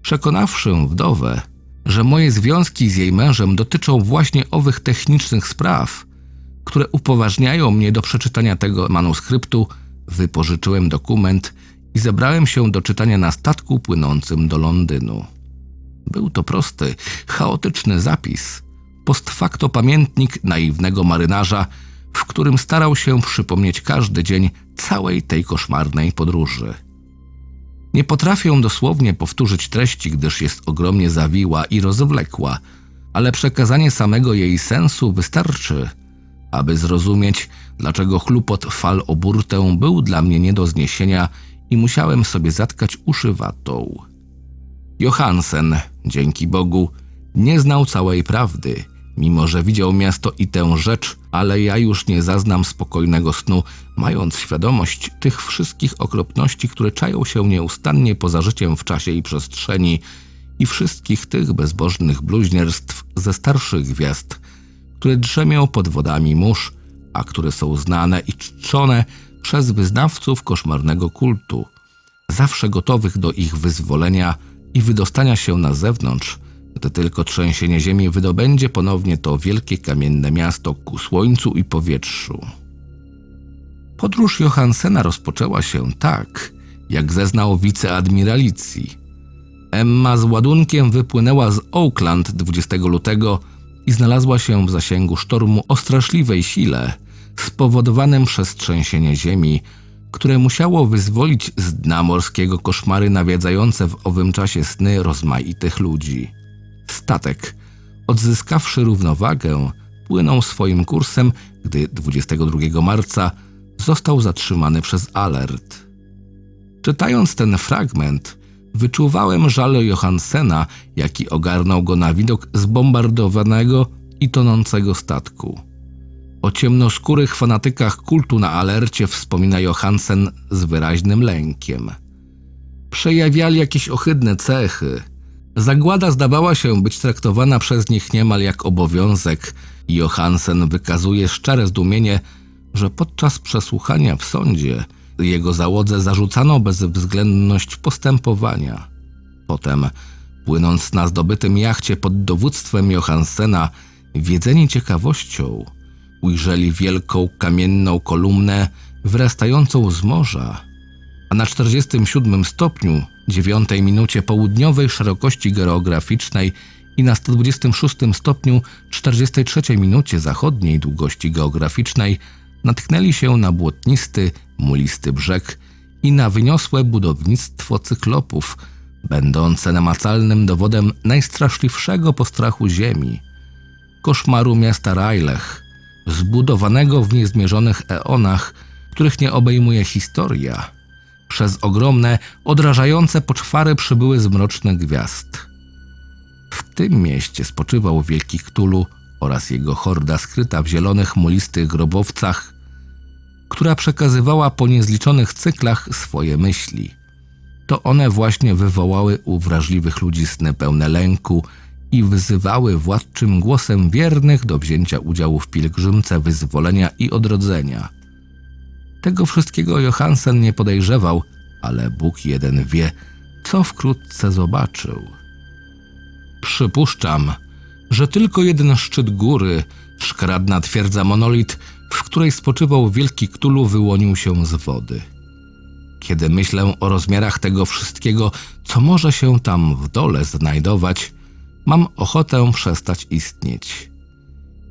Przekonawszy wdowę, że moje związki z jej mężem dotyczą właśnie owych technicznych spraw, które upoważniają mnie do przeczytania tego manuskryptu, wypożyczyłem dokument i zabrałem się do czytania na statku płynącym do Londynu. Był to prosty, chaotyczny zapis, post facto pamiętnik naiwnego marynarza, w którym starał się przypomnieć każdy dzień całej tej koszmarnej podróży. Nie potrafię dosłownie powtórzyć treści, gdyż jest ogromnie zawiła i rozwlekła, ale przekazanie samego jej sensu wystarczy, aby zrozumieć, dlaczego chlupot fal o burtę był dla mnie nie do zniesienia i musiałem sobie zatkać uszy watą. Johansen, dzięki Bogu, nie znał całej prawdy Mimo, że widział miasto i tę rzecz, ale ja już nie zaznam spokojnego snu, mając świadomość tych wszystkich okropności, które czają się nieustannie poza życiem w czasie i przestrzeni i wszystkich tych bezbożnych bluźnierstw ze starszych gwiazd, które drzemią pod wodami mórz, a które są znane i czczone przez wyznawców koszmarnego kultu, zawsze gotowych do ich wyzwolenia i wydostania się na zewnątrz, gdy tylko trzęsienie ziemi wydobędzie ponownie to wielkie kamienne miasto ku słońcu i powietrzu. Podróż Johansena rozpoczęła się tak, jak zeznał wiceadmiralicji. Emma z ładunkiem wypłynęła z Oakland 20 lutego i znalazła się w zasięgu sztormu o straszliwej sile, spowodowanym przez trzęsienie ziemi, które musiało wyzwolić z dna morskiego koszmary nawiedzające w owym czasie sny rozmaitych ludzi. Statek, odzyskawszy równowagę, płynął swoim kursem, gdy 22 marca został zatrzymany przez alert. Czytając ten fragment, wyczuwałem żal Johansena, jaki ogarnął go na widok zbombardowanego i tonącego statku. O ciemnoskórych fanatykach kultu na alercie wspomina Johansen z wyraźnym lękiem. Przejawiali jakieś ohydne cechy. Zagłada zdawała się być traktowana przez nich niemal jak obowiązek i Johansen wykazuje szczere zdumienie, że podczas przesłuchania w sądzie jego załodze zarzucano bezwzględność postępowania. Potem, płynąc na zdobytym jachcie pod dowództwem Johansena, wiedzeni ciekawością, ujrzeli wielką kamienną kolumnę wyrastającą z morza, a na 47 stopniu, 9 minucie południowej szerokości geograficznej i na 126 stopniu 43 minucie zachodniej długości geograficznej natknęli się na błotnisty, mulisty brzeg i na wyniosłe budownictwo cyklopów, będące namacalnym dowodem najstraszliwszego postrachu ziemi, koszmaru miasta Rajlech, zbudowanego w niezmierzonych eonach, których nie obejmuje historia. Przez ogromne, odrażające poczwary przybyły z mrocznych gwiazd. W tym mieście spoczywał wielki Ktulu oraz jego horda skryta w zielonych, mulistych grobowcach, która przekazywała po niezliczonych cyklach swoje myśli. To one właśnie wywołały u wrażliwych ludzi sny pełne lęku i wyzywały władczym głosem wiernych do wzięcia udziału w pielgrzymce wyzwolenia i odrodzenia. Tego wszystkiego Johansen nie podejrzewał, ale Bóg jeden wie, co wkrótce zobaczył. Przypuszczam, że tylko jeden szczyt góry, szkaradna twierdza monolit, w której spoczywał wielki Ktulu, wyłonił się z wody. Kiedy myślę o rozmiarach tego wszystkiego, co może się tam w dole znajdować, mam ochotę przestać istnieć.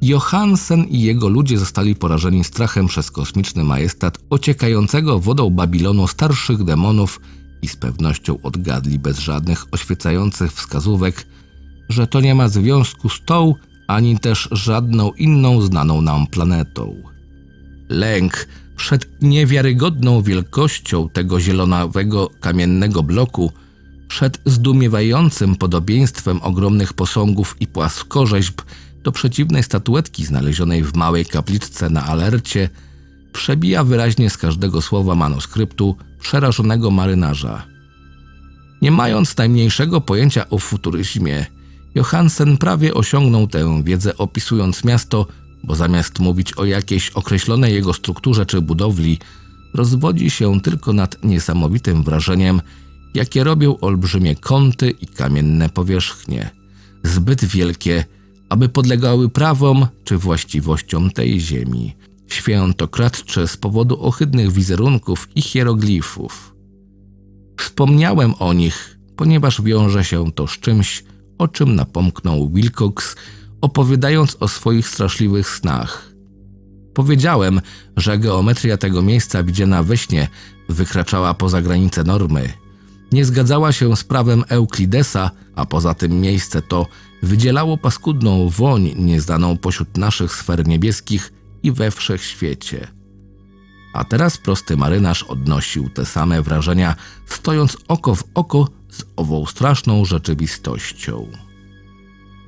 Johansen i jego ludzie zostali porażeni strachem przez kosmiczny majestat ociekającego wodą Babilonu starszych demonów i z pewnością odgadli bez żadnych oświecających wskazówek, że to nie ma związku z tą, ani też żadną inną znaną nam planetą. Lęk przed niewiarygodną wielkością tego zielonawego kamiennego bloku, przed zdumiewającym podobieństwem ogromnych posągów i płaskorzeźb do przeciwnej statuetki znalezionej w małej kapliczce na alercie, przebija wyraźnie z każdego słowa manuskryptu przerażonego marynarza. Nie mając najmniejszego pojęcia o futuryzmie, Johansen prawie osiągnął tę wiedzę opisując miasto, bo zamiast mówić o jakiejś określonej jego strukturze czy budowli, rozwodzi się tylko nad niesamowitym wrażeniem, jakie robią olbrzymie kąty i kamienne powierzchnie, zbyt wielkie, aby podlegały prawom czy właściwościom tej ziemi, świętokradcze z powodu ohydnych wizerunków i hieroglifów. Wspomniałem o nich, ponieważ wiąże się to z czymś, o czym napomknął Wilcox, opowiadając o swoich straszliwych snach. Powiedziałem, że geometria tego miejsca widziana we śnie wykraczała poza granice normy. Nie zgadzała się z prawem Euklidesa, a poza tym miejsce to wydzielało paskudną woń nieznaną pośród naszych sfer niebieskich i we wszechświecie. A teraz prosty marynarz odnosił te same wrażenia, stojąc oko w oko z ową straszną rzeczywistością.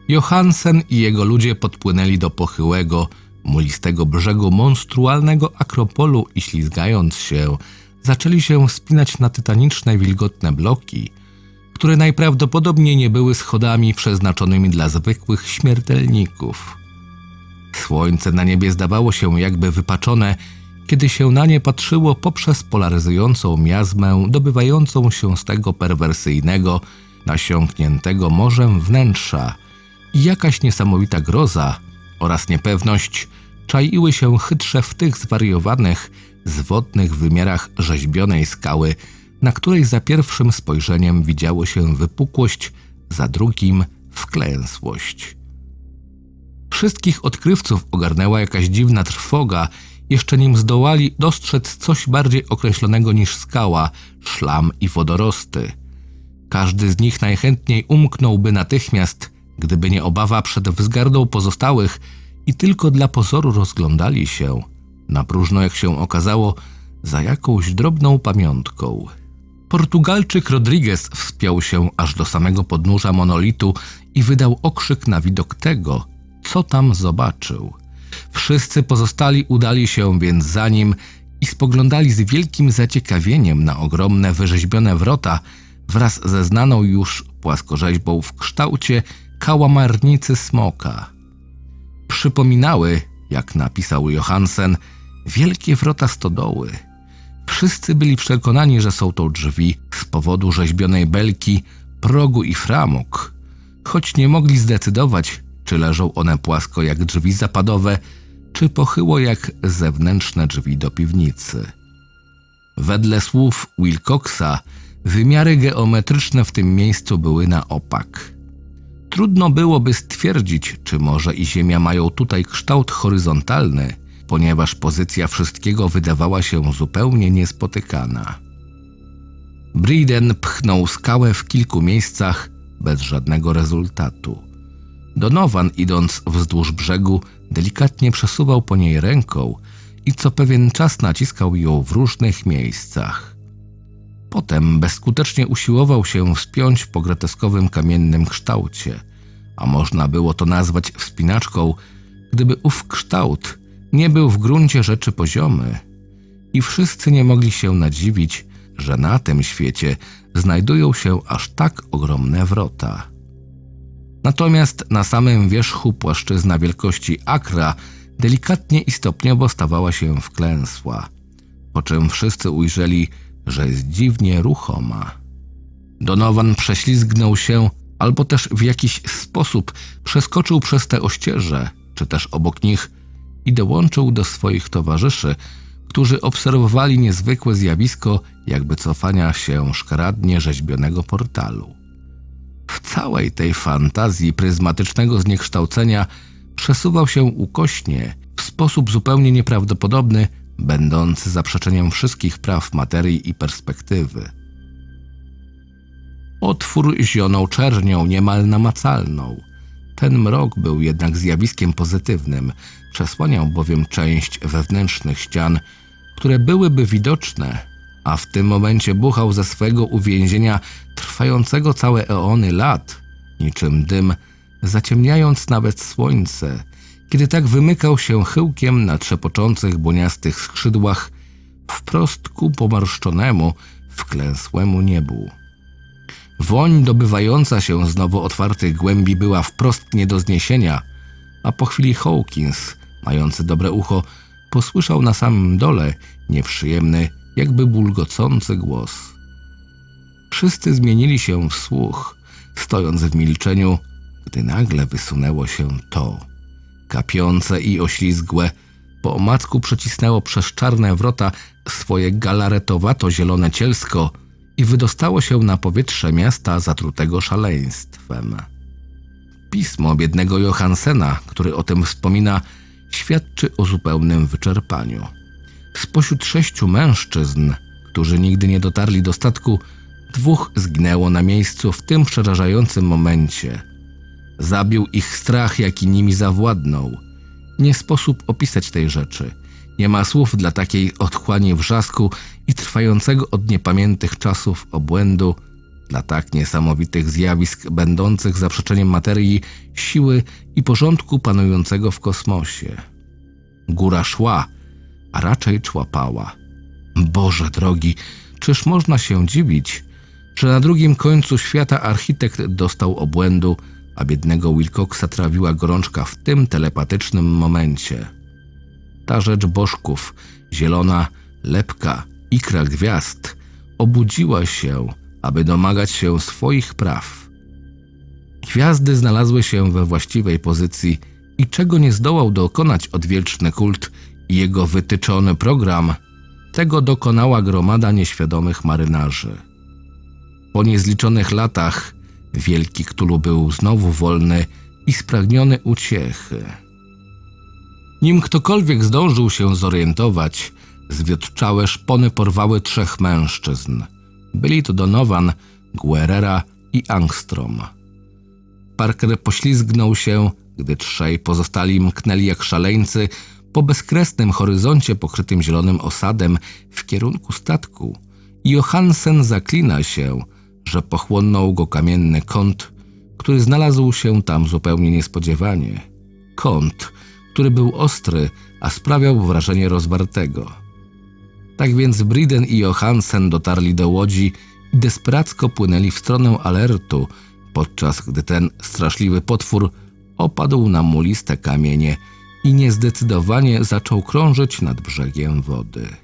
Johansen i jego ludzie podpłynęli do pochyłego, mulistego brzegu monstrualnego akropolu i ślizgając się, zaczęli się wspinać na tytaniczne, wilgotne bloki, które najprawdopodobniej nie były schodami przeznaczonymi dla zwykłych śmiertelników. Słońce na niebie zdawało się jakby wypaczone, kiedy się na nie patrzyło poprzez polaryzującą miazmę dobywającą się z tego perwersyjnego, nasiąkniętego morzem wnętrza i jakaś niesamowita groza oraz niepewność czaiły się chytrze w tych zwariowanych, zwodnych wymiarach rzeźbionej skały, na której za pierwszym spojrzeniem widziało się wypukłość, za drugim wklęsłość. Wszystkich odkrywców ogarnęła jakaś dziwna trwoga, jeszcze nim zdołali dostrzec coś bardziej określonego niż skała, szlam i wodorosty. Każdy z nich najchętniej umknąłby natychmiast, gdyby nie obawa przed wzgardą pozostałych i tylko dla pozoru rozglądali się, na próżno jak się okazało, za jakąś drobną pamiątką. Portugalczyk Rodriguez wspiął się aż do samego podnóża monolitu i wydał okrzyk na widok tego, co tam zobaczył. Wszyscy pozostali udali się więc za nim i spoglądali z wielkim zaciekawieniem na ogromne wyrzeźbione wrota wraz ze znaną już płaskorzeźbą w kształcie kałamarnicy smoka. Przypominały, jak napisał Johansen, wielkie wrota stodoły. Wszyscy byli przekonani, że są to drzwi z powodu rzeźbionej belki, progu i framug, choć nie mogli zdecydować, czy leżą one płasko jak drzwi zapadowe, czy pochyło jak zewnętrzne drzwi do piwnicy. Wedle słów Wilcoxa, wymiary geometryczne w tym miejscu były na opak. Trudno byłoby stwierdzić, czy morze i ziemia mają tutaj kształt horyzontalny, ponieważ pozycja wszystkiego wydawała się zupełnie niespotykana. Briden pchnął skałę w kilku miejscach bez żadnego rezultatu. Donovan, idąc wzdłuż brzegu, delikatnie przesuwał po niej ręką i co pewien czas naciskał ją w różnych miejscach. Potem bezskutecznie usiłował się wspiąć po groteskowym kamiennym kształcie, a można było to nazwać wspinaczką, gdyby ów kształt nie był w gruncie rzeczy poziomy. I wszyscy nie mogli się nadziwić, że na tym świecie znajdują się aż tak ogromne wrota. Natomiast na samym wierzchu płaszczyzna wielkości akra delikatnie i stopniowo stawała się wklęsła, po czym wszyscy ujrzeli, że jest dziwnie ruchoma. Donovan prześlizgnął się albo też w jakiś sposób przeskoczył przez te ościeże, czy też obok nich i dołączył do swoich towarzyszy, którzy obserwowali niezwykłe zjawisko jakby cofania się szkaradnie rzeźbionego portalu. W całej tej fantazji pryzmatycznego zniekształcenia przesuwał się ukośnie, w sposób zupełnie nieprawdopodobny, będący zaprzeczeniem wszystkich praw materii i perspektywy. Otwór zionął czernią niemal namacalną. Ten mrok był jednak zjawiskiem pozytywnym, przesłaniał bowiem część wewnętrznych ścian, które byłyby widoczne, a w tym momencie buchał ze swego uwięzienia trwającego całe eony lat, niczym dym, zaciemniając nawet słońce, kiedy tak wymykał się chyłkiem na trzepoczących błoniastych skrzydłach wprost ku pomarszczonemu, wklęsłemu niebu. Woń dobywająca się z nowo otwartych głębi była wprost nie do zniesienia, a po chwili Hawkins, mający dobre ucho, posłyszał na samym dole nieprzyjemny, jakby bulgocący głos. Wszyscy zmienili się w słuch, stojąc w milczeniu, gdy nagle wysunęło się to. Kapiące i oślizgłe, po omacku przecisnęło przez czarne wrota swoje galaretowato-zielone cielsko i wydostało się na powietrze miasta zatrutego szaleństwem. Pismo biednego Johansena, który o tym wspomina, świadczy o zupełnym wyczerpaniu. Spośród sześciu mężczyzn, którzy nigdy nie dotarli do statku, dwóch zginęło na miejscu w tym przerażającym momencie. Zabił ich strach, jaki nimi zawładnął. Nie sposób opisać tej rzeczy. Nie ma słów dla takiej otchłani wrzasku i trwającego od niepamiętych czasów obłędu, dla tak niesamowitych zjawisk będących zaprzeczeniem materii, siły i porządku panującego w kosmosie. Góra szła, a raczej człapała. Boże drogi, czyż można się dziwić, że na drugim końcu świata architekt dostał obłędu, a biednego Wilcoxa trawiła gorączka w tym telepatycznym momencie. Ta rzecz bożków, zielona lepka, ikra gwiazd, obudziła się, aby domagać się swoich praw. Gwiazdy znalazły się we właściwej pozycji i czego nie zdołał dokonać odwieczny kult i jego wytyczony program, tego dokonała gromada nieświadomych marynarzy. Po niezliczonych latach wielki Ktulu był znowu wolny i spragniony uciechy. Nim ktokolwiek zdążył się zorientować, zwiotczałe szpony porwały trzech mężczyzn. Byli to Donovan, Guerrera i Angstrom. Parker poślizgnął się, gdy trzej pozostali mknęli jak szaleńcy po bezkresnym horyzoncie pokrytym zielonym osadem w kierunku statku. Johansen zaklina się, że pochłonął go kamienny kąt, który znalazł się tam zupełnie niespodziewanie. Kąt, który był ostry, a sprawiał wrażenie rozwartego. Tak więc Briden i Johansen dotarli do łodzi i desperacko płynęli w stronę alertu, podczas gdy ten straszliwy potwór opadł na muliste kamienie i niezdecydowanie zaczął krążyć nad brzegiem wody.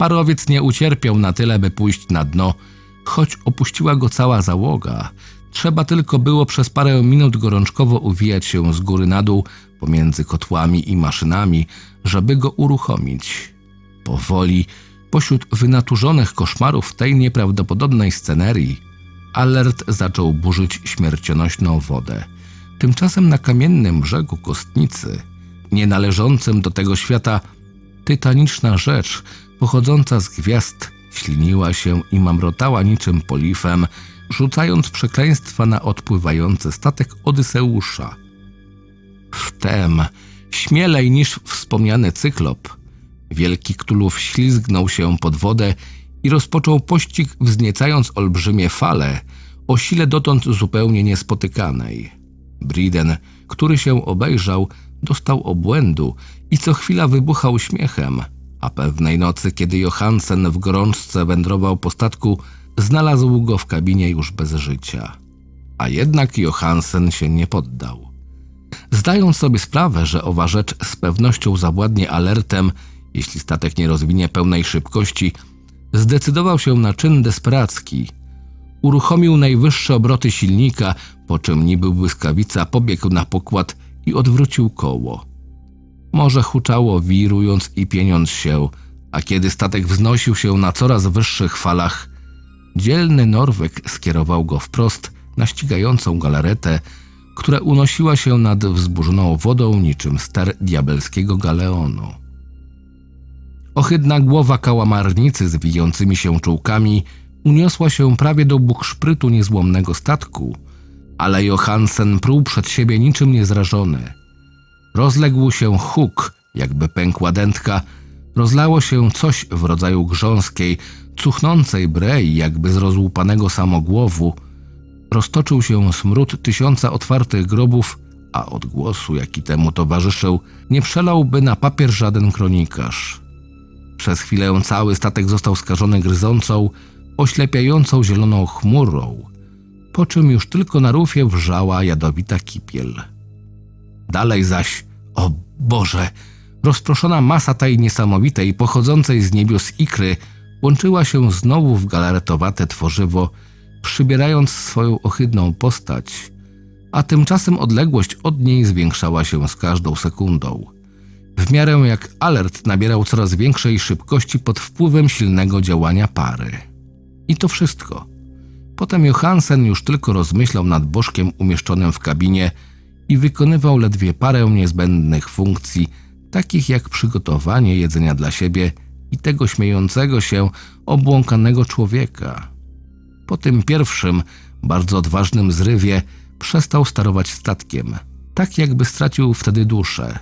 Parowiec nie ucierpiał na tyle, by pójść na dno, choć opuściła go cała załoga. Trzeba tylko było przez parę minut gorączkowo uwijać się z góry na dół pomiędzy kotłami i maszynami, żeby go uruchomić. Powoli, pośród wynaturzonych koszmarów tej nieprawdopodobnej scenerii, alert zaczął burzyć śmiercionośną wodę. Tymczasem na kamiennym brzegu kostnicy, nie należącym do tego świata, tytaniczna rzecz pochodząca z gwiazd śliniła się i mamrotała niczym polifem, rzucając przekleństwa na odpływający statek Odyseusza. Wtem, śmielej niż wspomniany cyklop, wielki Ktulów ślizgnął się pod wodę i rozpoczął pościg wzniecając olbrzymie fale o sile dotąd zupełnie niespotykanej. Briden, który się obejrzał, dostał obłędu i co chwila wybuchał śmiechem, a pewnej nocy, kiedy Johansen w gorączce wędrował po statku, znalazł go w kabinie już bez życia. A jednak Johansen się nie poddał. Zdając sobie sprawę, że owa rzecz z pewnością zawładnie alertem, jeśli statek nie rozwinie pełnej szybkości, zdecydował się na czyn desperacki. Uruchomił najwyższe obroty silnika, po czym niby błyskawica pobiegł na pokład i odwrócił koło. Morze huczało, wirując i pieniąc się, a kiedy statek wznosił się na coraz wyższych falach, dzielny Norweg skierował go wprost na ścigającą galaretę, która unosiła się nad wzburzoną wodą niczym ster diabelskiego galeonu. Ohydna głowa kałamarnicy z wijącymi się czułkami uniosła się prawie do bukszprytu niezłomnego statku, ale Johansen pruł przed siebie niczym niezrażony. Rozległ się huk, jakby pękła dętka, rozlało się coś w rodzaju grząskiej, cuchnącej brei, jakby z rozłupanego samogłowu. Roztoczył się smród tysiąca otwartych grobów, a odgłosu, jaki temu towarzyszył, nie przelałby na papier żaden kronikarz. Przez chwilę cały statek został skażony gryzącą, oślepiającą zieloną chmurą, po czym już tylko na rufie wrzała jadowita kipiel. Dalej zaś, o Boże, rozproszona masa tej niesamowitej, pochodzącej z niebios ikry łączyła się znowu w galaretowate tworzywo, przybierając swoją ohydną postać, a tymczasem odległość od niej zwiększała się z każdą sekundą. W miarę jak alert nabierał coraz większej szybkości pod wpływem silnego działania pary. I to wszystko. Potem Johansen już tylko rozmyślał nad bożkiem umieszczonym w kabinie i wykonywał ledwie parę niezbędnych funkcji, takich jak przygotowanie jedzenia dla siebie i tego śmiejącego się, obłąkanego człowieka. Po tym pierwszym, bardzo odważnym zrywie przestał sterować statkiem, tak jakby stracił wtedy duszę.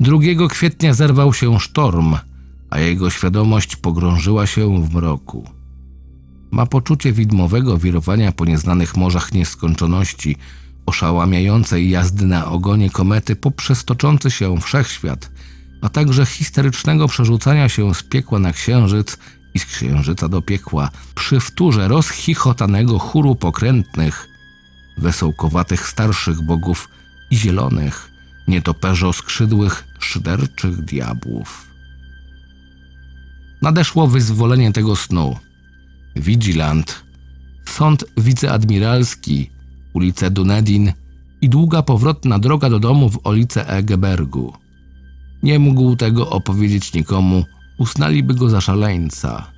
2 kwietnia zerwał się sztorm, a jego świadomość pogrążyła się w mroku. Ma poczucie widmowego wirowania po nieznanych morzach nieskończoności, oszałamiającej jazdy na ogonie komety poprzez toczący się wszechświat, a także histerycznego przerzucania się z piekła na księżyc i z księżyca do piekła, przy wtórze rozchichotanego chóru pokrętnych, wesołkowatych starszych bogów i zielonych, nietoperzo skrzydłych, szyderczych diabłów. Nadeszło wyzwolenie tego snu. Vigilant, sąd wiceadmiralski, ulicę Dunedin i długa powrotna droga do domu w olice Egebergu. Nie mógł tego opowiedzieć nikomu, uznaliby go za szaleńca.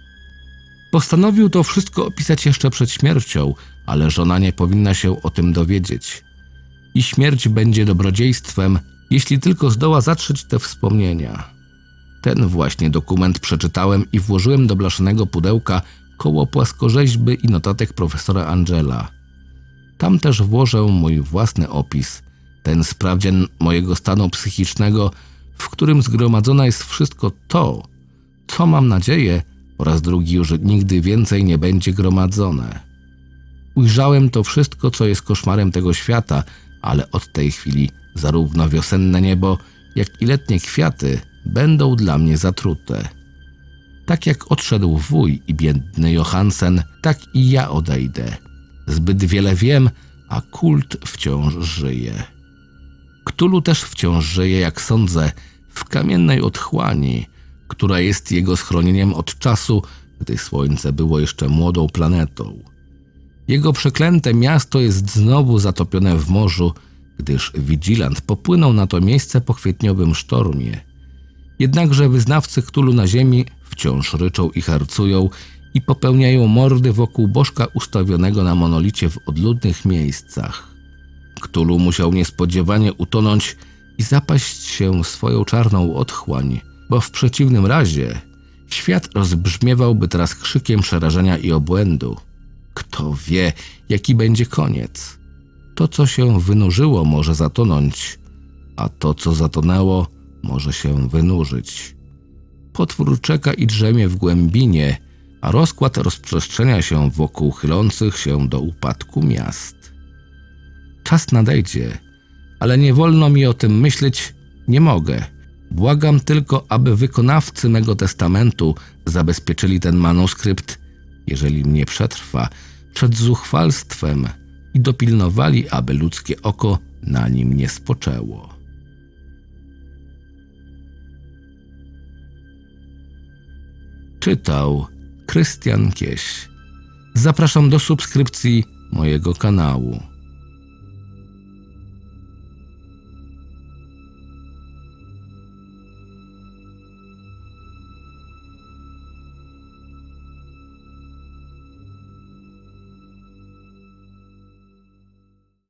Postanowił to wszystko opisać jeszcze przed śmiercią, ale żona nie powinna się o tym dowiedzieć. I śmierć będzie dobrodziejstwem, jeśli tylko zdoła zatrzeć te wspomnienia. Ten właśnie dokument przeczytałem i włożyłem do blaszanego pudełka koło płaskorzeźby i notatek profesora Angela. Tam też włożę mój własny opis, ten sprawdzian mojego stanu psychicznego, w którym zgromadzone jest wszystko to, co mam nadzieję, po raz drugi już nigdy więcej nie będzie gromadzone. Ujrzałem to wszystko, co jest koszmarem tego świata, ale od tej chwili zarówno wiosenne niebo, jak i letnie kwiaty będą dla mnie zatrute. Tak jak odszedł wuj i biedny Johansen, tak i ja odejdę. Zbyt wiele wiem, a kult wciąż żyje. Ktulu też wciąż żyje, jak sądzę, w kamiennej otchłani, która jest jego schronieniem od czasu, gdy Słońce było jeszcze młodą planetą. Jego przeklęte miasto jest znowu zatopione w morzu, gdyż Vigilant popłynął na to miejsce po kwietniowym sztormie. Jednakże wyznawcy Ktulu na ziemi wciąż ryczą i harcują i popełniają mordy wokół bożka ustawionego na monolicie w odludnych miejscach. Ktulu musiał niespodziewanie utonąć i zapaść się swoją czarną otchłań, bo w przeciwnym razie świat rozbrzmiewałby teraz krzykiem przerażenia i obłędu. Kto wie, jaki będzie koniec. To, co się wynurzyło, może zatonąć, a to, co zatonęło, może się wynurzyć. Potwór czeka i drzemie w głębinie, a rozkład rozprzestrzenia się wokół chylących się do upadku miast. Czas nadejdzie, ale nie wolno mi o tym myśleć, nie mogę. Błagam tylko, aby wykonawcy mego testamentu zabezpieczyli ten manuskrypt, jeżeli mnie przetrwa, przed zuchwalstwem i dopilnowali, aby ludzkie oko na nim nie spoczęło. Czytał Krystian Kieś. Zapraszam do subskrypcji mojego kanału.